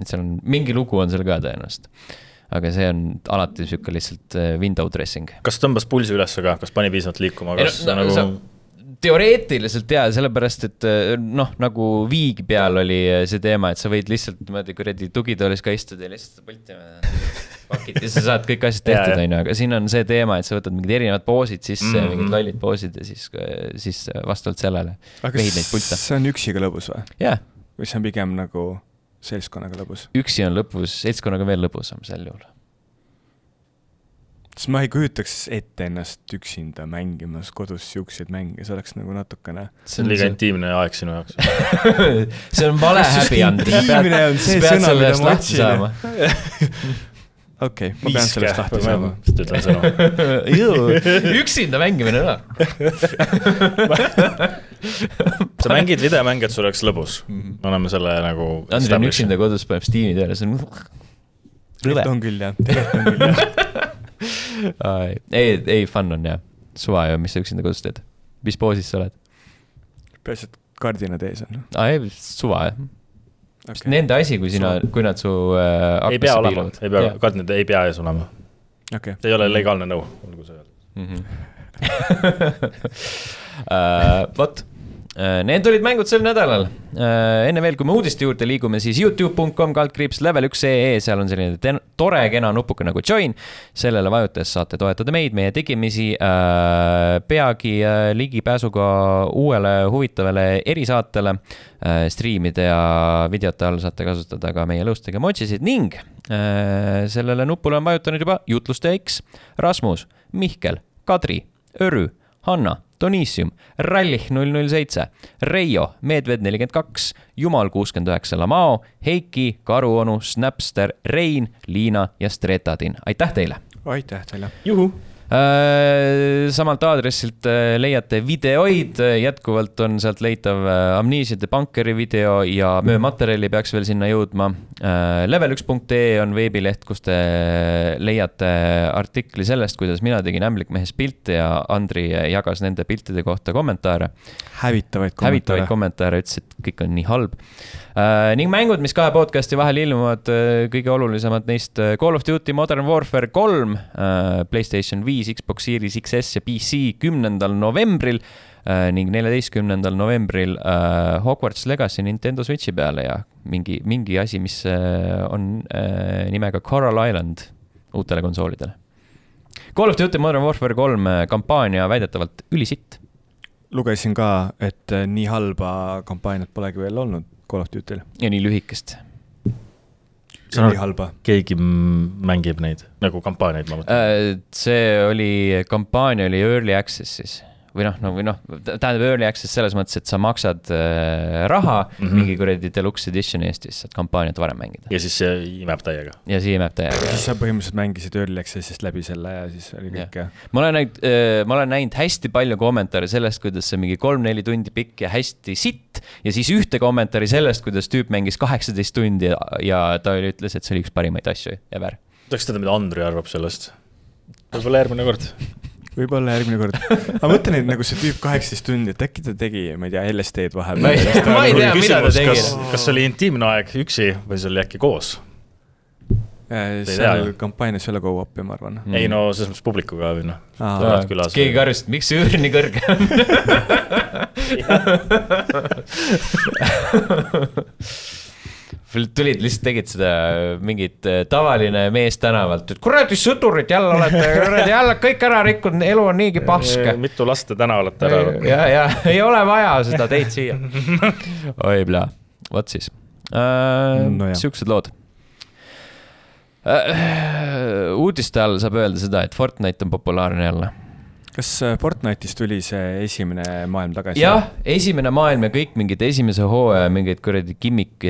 et seal on, mingi lugu on seal ka tõenäoliselt aga see on alati sihuke lihtsalt äh, window dressing. kas tõmbas pulsi üles ka, kas pani piisavalt liikuma, kas no, no, nagu teoreetiliselt jaa, sellepärast et äh, noh, nagu Viigi peal oli äh, see teema, et sa võid lihtsalt niimoodi kuradi tugitoolis ka istuda ja lihtsalt pulti pakid ja sa saad kõik asjad tehtud, onju, aga siin on see teema, et sa võtad mingid erinevad poosid sisse mm, -hmm. mingid lollid poosid ja siis, siis vastavalt sellele vehid neid pilte. see on üksiga lõbus või? või see on pigem nagu seltskonnaga lõbus. üksi on lõbus, seltskonnaga veel lõbusam sel juhul. sest ma ei kujutaks ette ennast üksinda mängimas kodus siukseid mänge, see oleks nagu natukene. see on liiga intiimne aeg sinu jaoks see on vale häbi, sa pead, sa pead selle eest lahti saama okei okay,, ma pean sellest lahti saama. sest ütlen sõna. üksinda mängimine ära sa mängid videomänge, et sul oleks lõbus mm. -hmm. me oleme selle nagu. Andrei on üksinda kodus, paneb Steam'i tööle, see on rõve. on küll jah, tegelikult on küll jah. ei, ei fun on jah, suva ju, mis sa üksinda kodus teed, mis poosis sa oled? peaasi, et kardinad ees on. aa ei, suva jah okay.. Nende asi, kui sina, kui nad su äh, ei pea olema, ei pea, kardinad ei pea ees olema. Okay.. see ei ole legaalne nõu, olgu see öeldud. Mm -hmm. uh, vot need olid mängud sel nädalal. Äh, enne veel, kui me uudiste juurde liigume, siis Youtube.com kaldkriips level üks ee, seal on selline tore kena nupuke nagu join. sellele vajutades saate toetada meid, meie tegemisi äh,. peagi äh, ligipääsuga uuele huvitavale erisaatele äh,. striimide ja videote all saate kasutada ka meie lõustega emojisid ning äh, sellele nupule on vajutanud juba jutlustaja X, Rasmus, Mihkel, Kadri, Örü Hanna, Donissium, Rallih null null seitse, Reio, Medved nelikümmend kaks, Jumal kuuskümmend üheksa, Lamao, Heiki, Karuonu, Snapster, Rein, Liina ja Stretadin, aitäh teile! aitäh teile! juhu! Äh, samalt aadressilt äh, leiate videoid, jätkuvalt on sealt leitav äh, Amnesia Bunkeri video ja möömaterjali peaks veel sinna jõudma. Level1.ee on veebileht, kus te leiate artikli sellest, kuidas mina tegin ämblikmehest pilte ja Andri jagas nende piltide kohta kommentaare. hävitavaid kommentaare. hävitavaid kommentaare, ütles, et kõik on nii halb ning mängud, mis kahe podcast'i vahel ilmuvad kõige olulisemad neist Call of Duty Modern Warfare kolm, Playstation viis, Xbox Series XS ja PC kümnendal novembril ning neljateistkümnendal novembril Hogwarts Legacy Nintendo Switchi peale ja mingi, mingi asi, mis on nimega Coral Island uutele konsoolidele. Call of Duty Modern Warfare kolm kampaania väidetavalt ülisitt lugesin ka, et nii halba kampaaniat polegi veel olnud Call of Duty'l. ja nii lühikest. Nii halba. keegi mängib neid nagu kampaaniaid, ma mõtlen. Äh, see oli, kampaania oli early access'is või noh, no või noh, tähendab early access selles mõttes, et sa maksad äh, raha mm -hmm. mingi kuradi deluxe edition'i eest, siis saad kampaaniat varem mängida. ja siis see imeb täiega. ja siis imeb täiega. siis sa põhimõtteliselt mängisid early access'ist läbi selle ja siis oli kõik ja. ma olen näinud äh,, ma olen näinud hästi palju kommentaare sellest, kuidas see mingi kolm-neli tundi pikk ja hästi sitt. ja siis ühte kommentaari sellest, kuidas tüüp mängis kaheksateist tundi ja, ja ta oli, ütles, et see oli üks parimaid asju ever. tahaks teada, mida Andri arvab sellest. võib-olla järgmine kord võib-olla järgmine kord. ma mõtlen, et nagu see tüüp kaheksateist tundi, et äkki ta tegi, ma ei tea, LSD-d vahepeal. ma ei nagu tea, mida ta tegi. kas see oli intiimne aeg üksi või see oli äkki koos? Äh, seal kampaanias ei ole go-up'i, ma arvan mm.. ei no selles mõttes publikuga või noh. keegi karjus, et miks see üür nii kõrge on tulid, lihtsalt tegid seda mingit äh, tavaline mees tänavalt, et kuradi sõdurid jälle olete, kuradi jälle kõik ära rikkunud, elu on niigi pask. mitu last te täna olete ära võtnud? ja, ja ei ole vaja seda teid siia. oi pla, vot siis äh, no. siuksed lood äh,. uudiste all saab öelda seda, et Fortnite on populaarne jälle kas äh, Fortnite'is tuli see esimene maailm tagasi? jah, esimene maailm ja kõik mingid esimese hooaja mingid kuradi gimmick,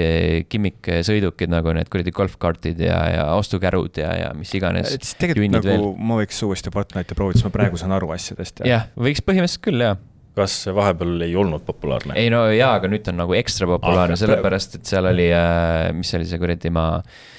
gimmick-sõidukid nagu need kuradi golfkartid ja, ja ostukärud ja, ja mis iganes. tegelikult nagu veel. ma võiks uuesti Fortnite'i proovida, siis ma praegu saan aru asjadest. jah, võiks põhimõtteliselt küll, jah kas see vahepeal ei olnud populaarne? ei no jaa, aga nüüd ta on nagu ekstra populaarne ah,, sellepärast et seal oli äh,, mis oli see kuradi maa Äh,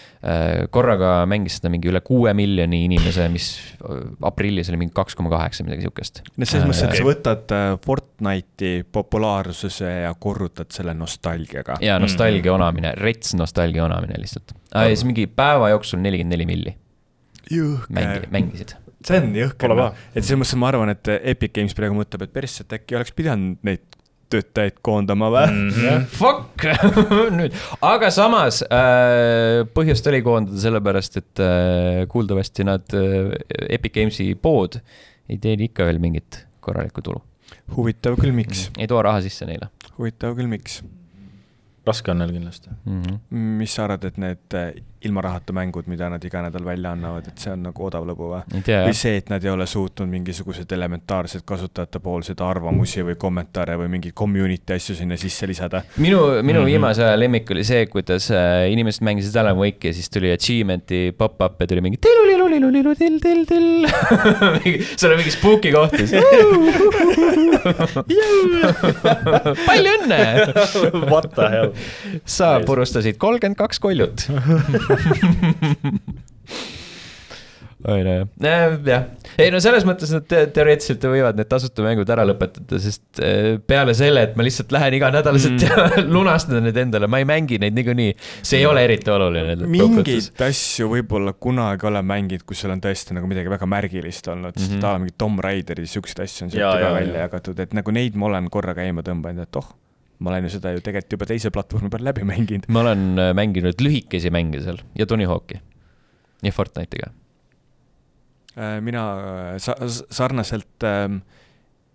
korraga mängis seda mingi üle kuue miljoni inimese, mis äh, aprillis oli mingi kaks koma kaheksa, midagi sihukest. no selles mõttes, et sa võtad äh, Fortnite'i populaarsuse ja korrutad selle nostalgiaga. ja nostalgia mm. onamine, rets nostalgia onamine lihtsalt ja siis mingi päeva jooksul nelikümmend neli milli. jõhker. mängisid see on jõhker, et selles mõttes ma arvan, et Epic Games praegu mõtleb, et päris, et äkki oleks pidanud neid töötajaid koondama või mm? -hmm. Fuck nüüd, aga samas äh, põhjust oli koondada sellepärast, et äh, kuuldavasti nad äh,, Epic Games'i pood ei teeni ikka veel mingit korralikku tulu. huvitav küll, miks mm,? ei too raha sisse neile. huvitav küll, miks? raske on neil kindlasti mm. -hmm. mis sa arvad, et need äh, ilma rahata mängud, mida nad iga nädal välja annavad, et see on nagu odav lõbu või? või see, et nad ei ole suutnud mingisuguseid elementaarseid kasutajate-poolseid arvamusi või kommentaare või mingeid community asju sinna sisse lisada? minu, minu mm -hmm. viimase aja lemmik oli see, kuidas äh, inimesed mängisid Alan Wake'i ja siis tuli achievement'i pop-up ja tuli mingi tilulilulilulilulill-till-till seal on mingi spooky koht ja siis palju õnne What the hell sa purustasid kolmkümmend kaks koljut oi no jah, jah, ei no selles mõttes nad te teoreetiliselt võivad need tasuta mängud ära lõpetada, sest äh, peale selle, et ma lihtsalt lähen iganädalaselt mm. ja lunastan need endale, ma ei mängi neid niikuinii. see ei ole eriti oluline. mingeid asju võib-olla kunagi olen mänginud, kus seal on tõesti nagu midagi väga märgilist olnud mm, -hmm. sest mingi Tom Raideri, siukseid asju on sealt ka välja jagatud, et nagu neid ma olen korra käima tõmbanud, et oh ma olen ju seda ju tegelikult juba teise platvormi peal läbi mänginud. ma olen äh, mänginud lühikesi mänge seal ja Tony Hawk'i ja Fortnite'iga. Äh, mina äh, sa sarnaselt ähm,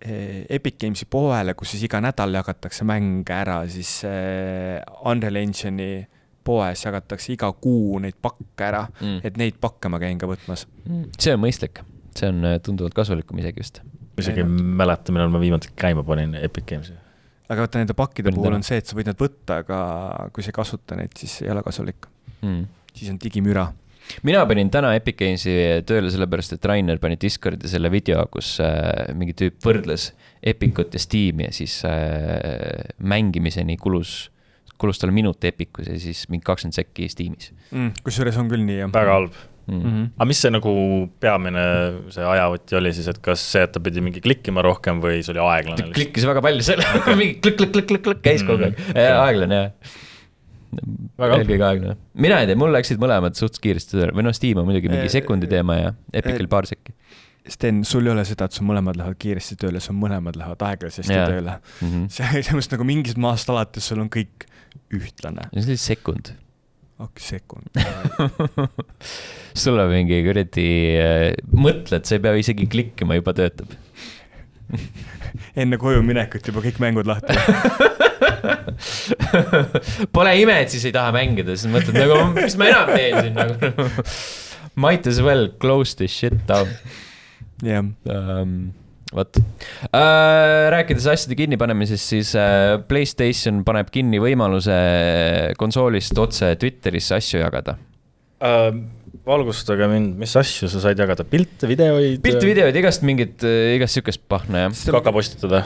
Epic Games'i poele, kus siis iga nädal jagatakse mänge ära, siis Unreal Engine'i poes jagatakse iga kuu neid pakke ära mm., et neid pakke ma käin ka võtmas mm.. see on mõistlik, see on tunduvalt kasulikum isegi vist isegi ei mäleta, millal ma viimati käima panin Epic Games'i. Aga vaata nende pakkide puhul on see, et sa võid nad võtta, aga kui sa ei kasuta neid, siis ei ole kasulik. Mm.. siis on digimüra. Mina panin täna Epic Games'i tööle sellepärast, et Rainer pani Discordi selle video, kus äh, mingi tüüp võrdles Epicut ja Steam'i ja siis äh, mängimiseni kulus, kulus tal minut Epicus ja siis mingi kakskümmend sekki Steam'is. Mm,. kusjuures on küll nii, jah. väga halb mm. -hmm. aga mis see nagu peamine see ajavõti oli siis, et kas see, et ta pidi mingi klikkima rohkem või see oli aeglane? ta klikkis väga palju selle okay., mingi klõkk käis kogu aeg mm -hmm., aeglane jah eelkõige aeglane. mina ei tea, mul läksid mõlemad suht kiiresti tööle või noh, Steam on muidugi mingi sekundi teema ja Epicil paar sekki. Sten, sul ei ole seda, et sul mõlemad lähevad kiiresti tööle, sul mõlemad lähevad aeglasesti yeah. tööle mm. -hmm. see, selles mõttes nagu mingist maast alates sul on kõik ühtlane. see oli sekund okei, sekund sul on mingi kuradi, äh, mõtled, sa ei pea isegi klikkima, juba töötab enne koju minekut juba kõik mängud lahti Pole ime, et siis ei taha mängida, siis mõtled nagu, mis ma enam teen siin nagu. Might as well close this shit down. jah yeah. um, vot äh,. rääkides asjade kinnipanemisest, siis äh, Playstation paneb kinni võimaluse konsoolist otse Twitterisse asju jagada äh,. valgustage mind, mis asju sa said jagada, pilte, videoid? pilte, videoid, igast mingit, igast sihukest pahna, jah. kaka postitada?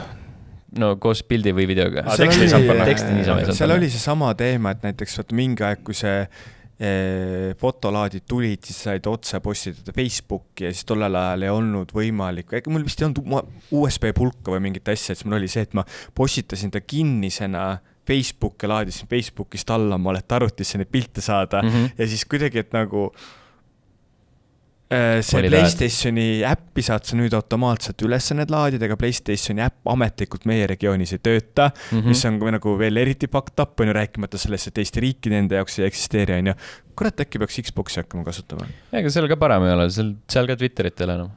no koos pildi või videoga. teksti niisama ei saa panna. seal oli seesama teema, et näiteks vaata mingi aeg, kui see Eh, fotolaadid tulid, siis said otse postitada Facebooki ja siis tollel ajal ei olnud võimalik, ega mul vist ei olnud USB pulka või mingit asja, siis mul oli see, et ma postitasin ta kinnisena Facebooki, laadisin Facebookist alla oma arvutisse neid pilte saada mm -hmm. ja siis kuidagi, et nagu Äh, see Playstationi äppi saad sa nüüd automaatselt üles need laadida, aga Playstationi äpp ametlikult meie regioonis ei tööta mm, -hmm. mis on nagu veel eriti fucked up, on ju, rääkimata sellest, et Eesti riiki nende jaoks ei eksisteeri, on ju. kurat, äkki peaks Xbox'i hakkama kasutama? ega seal ka parem ei ole, seal, seal ka Twitterit ei ole enam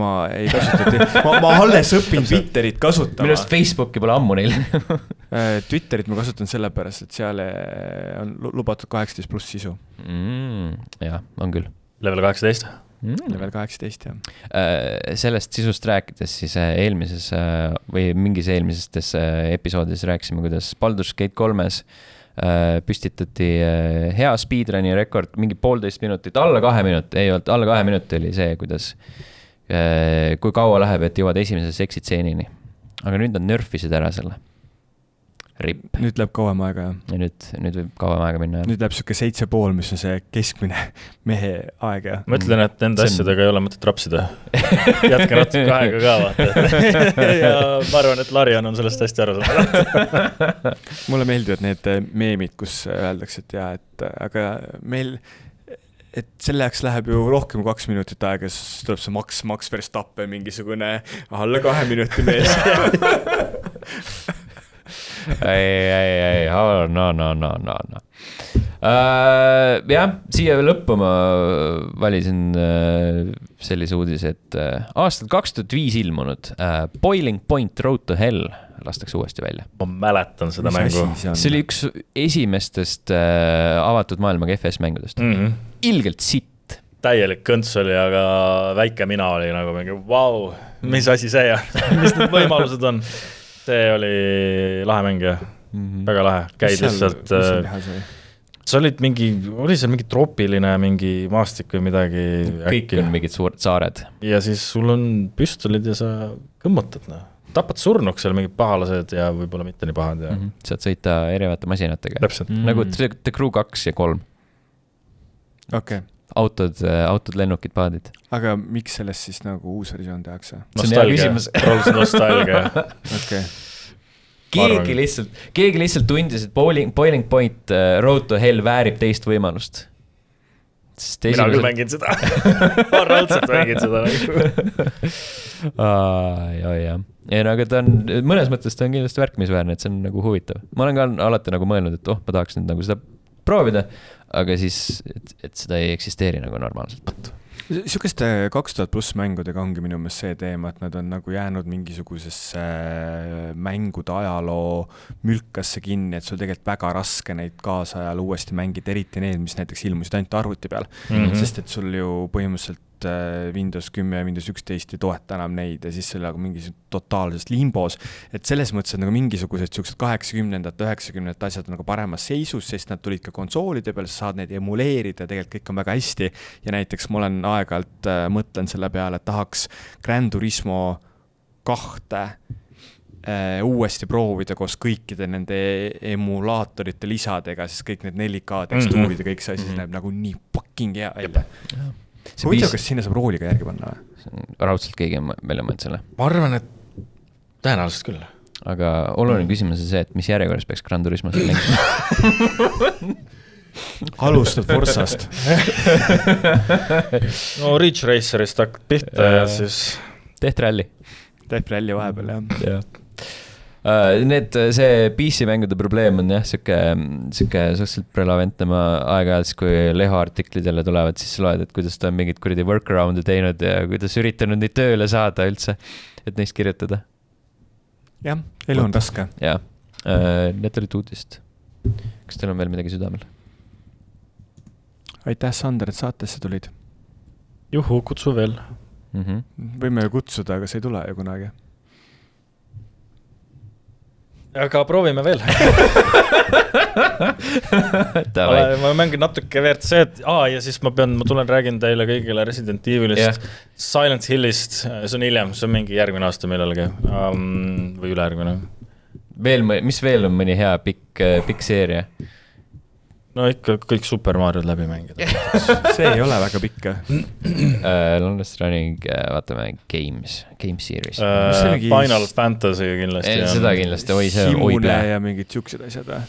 ma ei kasuta, ma, ma alles õpin Twitterit kasutama. minu arust Facebooki pole ammu neil äh, Twitterit ma kasutan sellepärast, et seal on lubatud kaheksateist pluss sisu mm,. jah, on küll level kaheksateist mm.. level kaheksateist, jah. Äh, sellest sisust rääkides, siis äh, eelmises äh, või mingis eelmistes episoodides rääkisime, kuidas Baldur's Gate kolmes püstitati hea speedrun'i rekord, mingi poolteist minutit, alla kahe minuti, ei olnud, alla kahe minuti oli see, kuidas, kui kaua läheb, et jõuad esimese seksitseenini. aga nüüd nad nörfisid ära selle ripp. nüüd läheb kauem aega, jah? ja nüüd, nüüd võib kauem aega minna, jah. nüüd läheb sihuke seitse pool, mis on see keskmine mehe aeg, jah. ma ütlen, et nende on... asjadega ei ole mõtet rapsida. jätke natuke aega ka, vaata. ja ma arvan, et Larjan on sellest hästi aru saanud mulle meeldivad need meemid, kus öeldakse, et jaa, et aga meil et selle jaoks läheb ju rohkem kui kaks minutit aega, siis tuleb see Max, Max Verstappen, mingisugune alla kahe minuti mees ei, ei, ei, oh, no, no, no, no, no uh,. jah, siia lõppu ma valisin uh, sellise uudise, et uh, aastal kaks tuhat viis ilmunud Boiling Point Road to Hell lastakse uuesti välja. ma mäletan seda Mis mängu. see oli üks esimestest avatud maailmaga FS mängudest mm. -hmm. ilgelt sitt täielik kõnts oli, aga väike mina oli nagu mingi vau, mis asi see on mis need võimalused on see oli lahe mäng jah mm, -hmm. väga lahe, käid lihtsalt. Äh, sa olid mingi, oli seal mingi troopiline mingi maastik või midagi? kõik äkki. on mingid suured saared. ja siis sul on püstolid ja sa kõmmutad noh, tapad surnuks seal mingid pahalased ja võib-olla mitte nii pahad ja mm. -hmm. saad sõita erinevate masinatega. täpselt mm. -hmm. nagu The Crew kaks ja kolm. okei okay autod, autod, lennukid, paadid. aga miks sellest siis nagu uus versioon tehakse? küsimus. nostalgia. okei keegi lihtsalt, keegi lihtsalt tundis, et Boiling, Boiling Point uh, Road to Hell väärib teist võimalust. mina küll mängin seda ma raudselt mängin seda nagu ja, ja, ei no aga ta on, mõnes mõttes ta on kindlasti märkimisväärne, et see on nagu huvitav. ma olen ka alati nagu mõelnud, et oh, ma tahaks nüüd nagu seda proovida, aga siis, et, et seda ei eksisteeri nagu normaalselt. sihukeste kaks tuhat pluss mängudega ongi minu meelest see teema, et nad on nagu jäänud mingisugusesse äh, mängude ajaloo mülkasse kinni, et sul tegelikult väga raske neid kaasajal uuesti mängida, eriti need, mis näiteks ilmusid ainult arvuti peal mm. -hmm. sest et sul ju põhimõtteliselt äh, Windows kümme ja Windows üksteist ei toeta enam neid ja siis see oli nagu mingis totaalses limbos. et selles mõttes, et nagu mingisugused siuksed kaheksakümnendate, üheksakümnendate asjad on nagu paremas seisus, sest nad tulid ka konsoolide peale, sa saad neid emuleerida, tegelikult kõik on väga hästi. ja näiteks ma olen aeg-ajalt äh, mõtlen selle peale, et tahaks Grand Turismo kahte äh, uuesti proovida koos kõikide nende emulaatorite lisadega, siis kõik need 4K tekstuurid -hmm. ja kõik see asi mm -hmm. näeb nagu nii fucking hea välja. Huvitav, kas sinna saab rooliga järgi panna või? raudselt keegi on välja mõelnud selle. ma arvan, et tõenäoliselt küll. aga oluline küsimus on see, et mis järjekorras peaks Gran Turismo seal mängima alustad Forsast no Ridge Racerist hakkad pihta ja siis. Death Rally. Death Rally vahepeal jah ja need, see PC mängude probleem on jah, sihuke, sihuke suhteliselt relevantne, ma aeg-ajalt, kui Leho artiklid jälle tulevad, siis loed, et kuidas ta on mingeid kuradi workaround'e teinud ja kuidas üritanud neid tööle saada üldse, et neist kirjutada. jah, elu on raske. jah, äh, need olid uudised. kas teil on veel midagi südamel? aitäh, Sander, et saatesse tulid. juhu, kutsu veel mm. -hmm. võime ju kutsuda, aga sa ei tule ju kunagi aga proovime veel ma mängin natuke WRC-d, aa ja siis ma pean, ma tulen räägin teile kõigile Resident Evilist yeah., Silent Hillist, see on hiljem, see on mingi järgmine aasta millalgi um, või ülejärgmine. veel, mis veel on mõni hea pikk, pikk seeria? No ikka kõik Super Mariod läbi mängida see ei ole väga pikk uh,. Longest running uh,, vaatame, games, game series uh,. Final Fantasy kindlasti. seda kindlasti, oi see plää. ja mingid siuksed asjad või?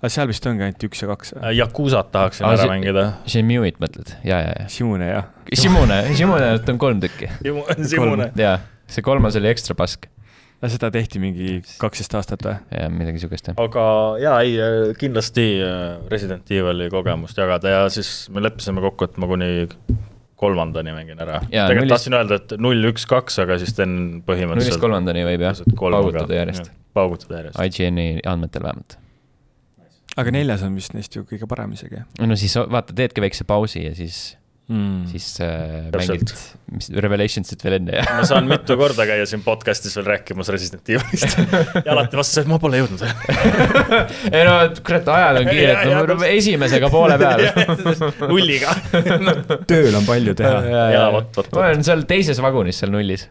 aga seal vist ongi ainult üks ja kaks või? Yakuzat tahaksin ah, ära see, mängida. Shimuit mõtled, ja, ja, ja. Shimune jah. Shimune, Shimune on kolm tükki. Shimune. jaa, see kolmas oli ekstra pask seda tehti mingi kaksteist aastat või? jah, midagi sihukest jah. aga jaa, ei kindlasti äh, Resident Evil'i kogemust jagada ja siis me leppisime kokku, et ma kuni kolmandani mängin ära. tegelikult nullist... tahtsin öelda, et null, üks, kaks, aga siis teen põhimõtteliselt. nullist kolmandani võib jah, paugutada järjest. paugutada järjest. IGN-i andmetel vähemalt. aga neljas on vist neist ju kõige parem isegi. no siis vaata, teedki väikse pausi ja siis mm. siis äh, mängid, mis Revelationsit veel enne ja ma saan mitu korda käia siin podcast'is veel rääkimas Resident Evilist ja alati vastu, et ma pole jõudnud ei no kurat, ajad on kiired, esimesega poole peal nulliga tööl on palju teha. ja, ja vot, vot, ma olen seal teises vagunis seal nullis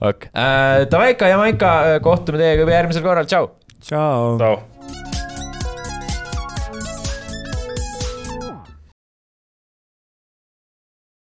okei okay. Davai, Jamaika, kohtume teiega juba järgmisel korral, tšau. tšau. tšau.